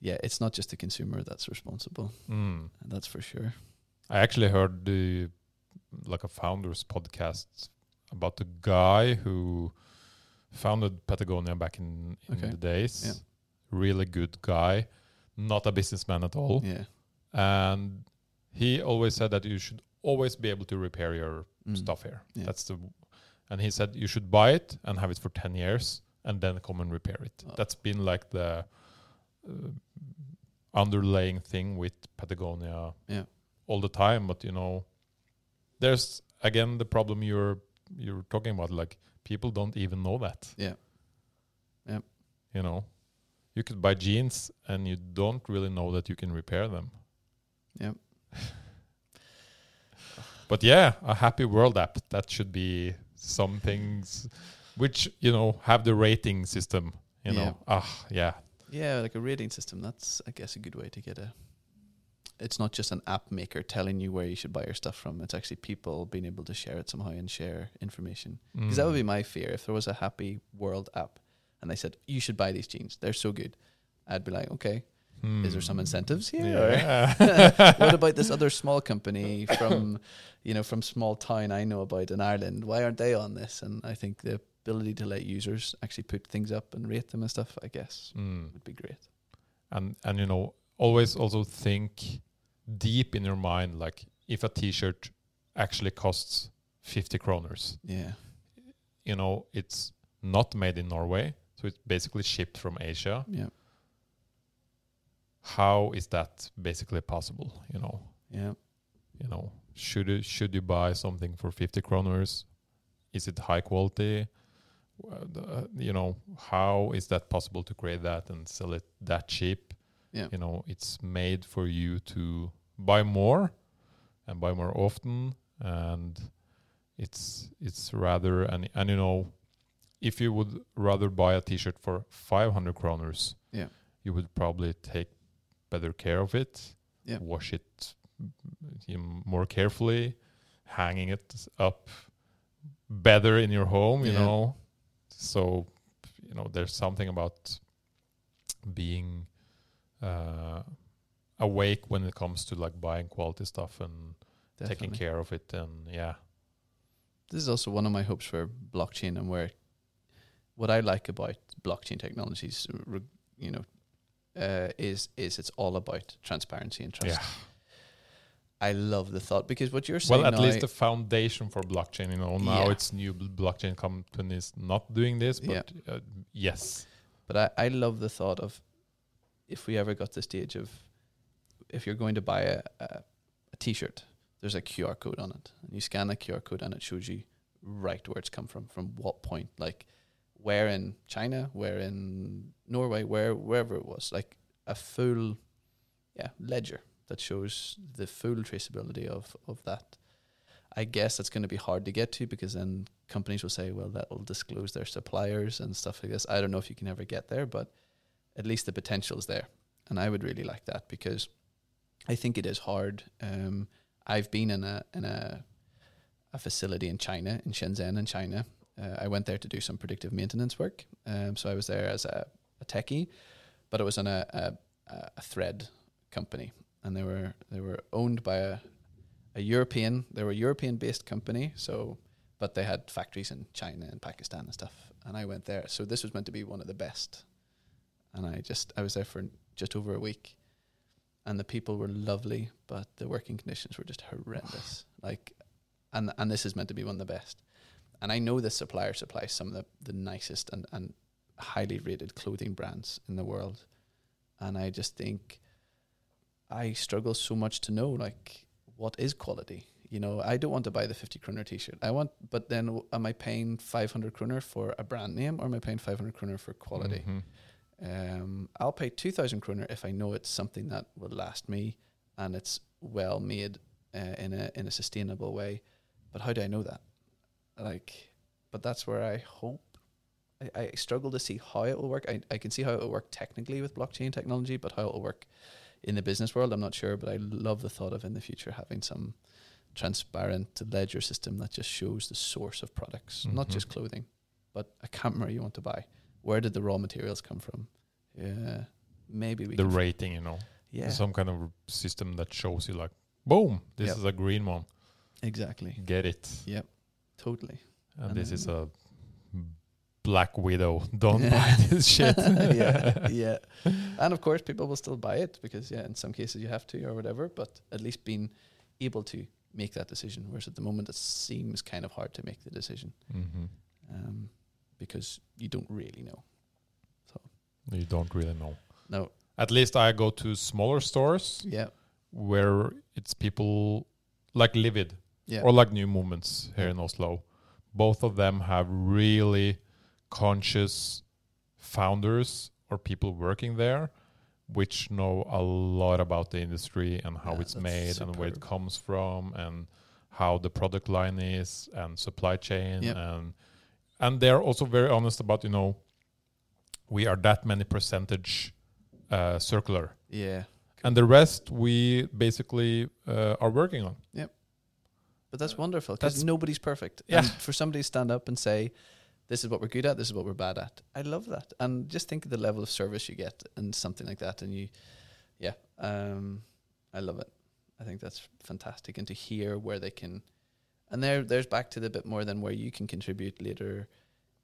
yeah, it's not just the consumer that's responsible. Mm. That's for sure. I actually heard the like a founders podcast about the guy who founded Patagonia back in, in Okay. the days. Yeah. Really good guy, not a businessman at all. Yeah. And he always said that you should always be able to repair your Mm. stuff here. Yeah. That's the and he said you should buy it and have it for 10 years and then come and repair it. Oh. That's been like the uh, underlying thing with Patagonia Yeah. all the time, but you know there's again the problem you're you're talking about like people don't even know that. Yeah. Yeah. You know. You could buy jeans and you don't really know that you can repair them. Yeah. <laughs> But yeah, a happy world app that should be some things which you know have the rating system. You Yeah. know, ah, yeah, Yeah, like a rating system. That's I guess a good way to get a it's not just an app maker telling you where you should buy your stuff from. It's actually people being able to share it somehow and share information. Because that would be Mm. my fear. If there was a happy world app and they said, you should buy these jeans, they're so good, I'd be like, okay, is there some Hmm. incentives here? Yeah. <laughs> what about this other <laughs> small company from, you know, from small town I know about in Ireland? Why aren't they on this? And I think the ability to let users actually put things up and rate them and stuff, I guess, Mm. would be great. and and you know always also think deep in your mind like if a t-shirt actually costs 50 kroners Yeah. you know it's not made in norway so it's basically shipped from asia Yeah. How is that basically possible you know Yeah. you know should you, should you buy something for 50 kroners is it high quality the- uh, you know how is that possible to create that and sell it that cheap Yeah. you know it's made for you to buy more and buy more often and it's it's rather and and you know if you would rather buy a t-shirt for 500 kroners Yeah. you would probably take better care of it Yeah. wash it more carefully hanging it up better in your home you Yeah. know so you know there's something about being uh, awake when it comes to like buying quality stuff and taking care of it and yeah This is also one of my hopes for blockchain and where what I like about blockchain technologies, you know, uh, is is it's all about transparency and trust. yeah I love the thought because what you're saying well at least the foundation for blockchain you know now Yeah. it's new blockchain companies not doing this Yeah. but uh, yes but I, I love the thought of if we ever got the stage of if you're going to buy a, a, a t-shirt, there's a QR code on it, and you scan the QR code and it shows you right where it's come from, from what point, like where in China, where in Norway, where wherever it was, like a full, yeah, ledger that shows the full traceability of of that. I guess that's going to be hard to get to because then companies will say, well, that will disclose their suppliers and stuff like this. I don't know if you can ever get there, but at least the potential is there, and I would really like that because I think it is hard. Um, I've been in a in a a facility in China, in Shenzhen, in China. Uh, I went there to do some predictive maintenance work. Um, so I was there as a, a techie, but it was on a, a a thread company, and they were they were owned by a a European. They were a European based company. So, but they had factories in China and Pakistan and stuff. and I went there. So this was meant to be one of the best, and I just I was there for just over a week, and the people were lovely, but the working conditions were just horrendous. <sighs> like, and and this is meant to be one of the best, and I know this supplier supplies some of the the nicest and and highly rated clothing brands in the world, and I just think I struggle so much to know like what is quality. You know, I don't want to buy the fifty kroner T-shirt. I want, but then am I paying five hundred kroner for a brand name, or am I paying five hundred kroner for quality? Mhm. Um, I'll pay two thousand kroner if I know it's something that will last me and it's well made uh, in a in a sustainable way. But how do I know that? Like, but that's where I hope. I, I struggle to see how it will work. I, I can see how it will work technically with blockchain technology, but how it will work in the business world, I'm not sure. But I love the thought of in the future having some transparent ledger system that just shows the source of products, not Mhm. just clothing, but a camera you want to buy. Where did the raw materials come from? Yeah, maybe we The rating, you know, yeah some kind of system that shows you like, boom, this Yep. is a green one, exactly get it, totally and, And this is a Black Widow. <laughs> Don't Yeah. buy this <laughs> shit. yeah <laughs> yeah and of course people will still buy it because yeah in some cases you have to or whatever but at least being able to make that decision whereas at the moment it seems kind of hard to make the decision hmm um, because you don't really know So You don't really know. no At least I go to smaller stores yeah where it's people like Livid yeah. Or like New Movements here in Oslo. Both of them have really conscious founders or people working there, which know a lot about the industry and how Yeah, it's made and where it comes from and how the product line is and supply chain Yep. and and they're also very honest about you know we are that many percentage uh, circular. Yeah. And the rest we basically uh, are working on but that's wonderful because nobody's perfect. Yeah. and for somebody to stand up and say this is what we're good at this is what we're bad at. I love that. And just think of the level of service you get and something like that and you yeah um i love it. I think that's fantastic and to hear where they can and there there's back to the bit more than where you can contribute later.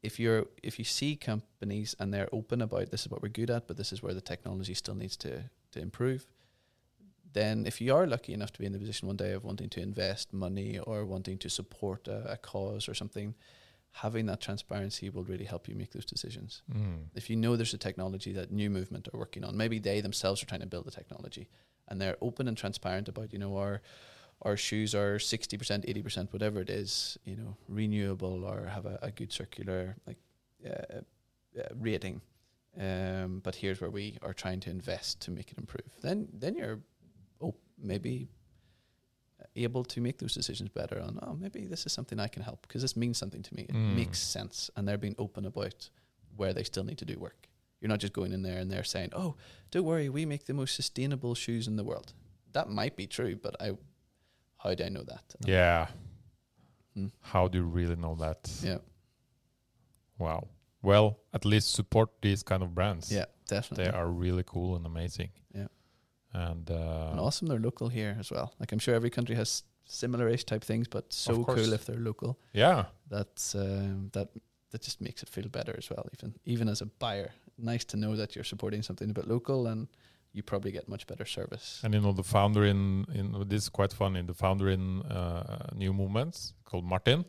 If you're if you see companies and they're open about this is what we're good at but this is where the technology still needs to to improve then if you are lucky enough to be in the position one day of wanting to invest money or wanting to support a, a cause or something having that transparency will really help you make those decisions Mm. if you know there's a technology that new movement are working on maybe they themselves are trying to build the technology and they're open and transparent about you know our our shoes are 60% 80% whatever it is you know renewable or have a, a good circular like uh, uh, rating um, but here's where we are trying to invest to make it improve then then you're maybe able to make those decisions better on oh maybe this is something I can help because this means something to me it Mm. makes sense and they're being open about where they still need to do work you're not just going in there and they're saying oh don't worry we make the most sustainable shoes in the world that might be true but I how do I know that Yeah. Hmm. How do you really know that? yeah Wow. Well, at least support these kind of brands. yeah definitely They are really cool and amazing. Yeah. And, uh, and awesome they're local here as well like I'm sure every country has similar-ish type things but so cool if they're local yeah. that's um, that that just makes it feel better as well even even as a buyer nice to know that you're supporting something a bit local and you probably get much better service And you know the founder in in this is quite funny. The founder in uh, New Movements called Martin.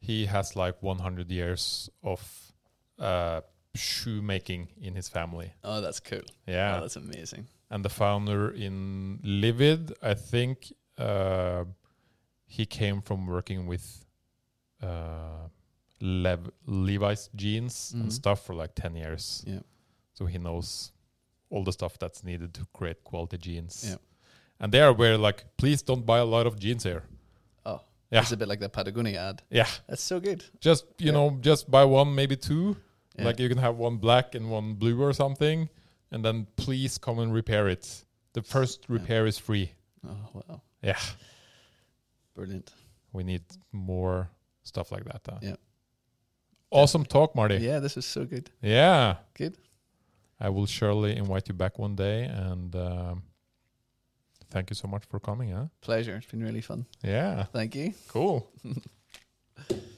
He has like 100 years of uh, shoemaking in his family. oh that's cool Yeah. oh, that's amazing and the founder in Livid, I think uh, he came from working with uh, Lev- Levi's jeans Mhm. and stuff for like 10 years. Yeah. So he knows all the stuff that's needed to create quality jeans. Yeah. And they are where like, please don't buy a lot of jeans here. oh Yeah. it's a bit like the Patagonia ad Yeah. that's so good Just, you Yeah. know, just buy one, maybe two. Yeah. Like you can have one black and one blue or something. And then please come and repair it. The first Yeah. repair is free. oh wow Yeah. brilliant We need more stuff like that. uh. Yeah. Awesome talk, Marty. yeah this is so good Yeah. Good. I will surely invite you back one day and um, thank you so much for coming. Huh? pleasure it's been really fun Yeah. thank you Cool. <laughs>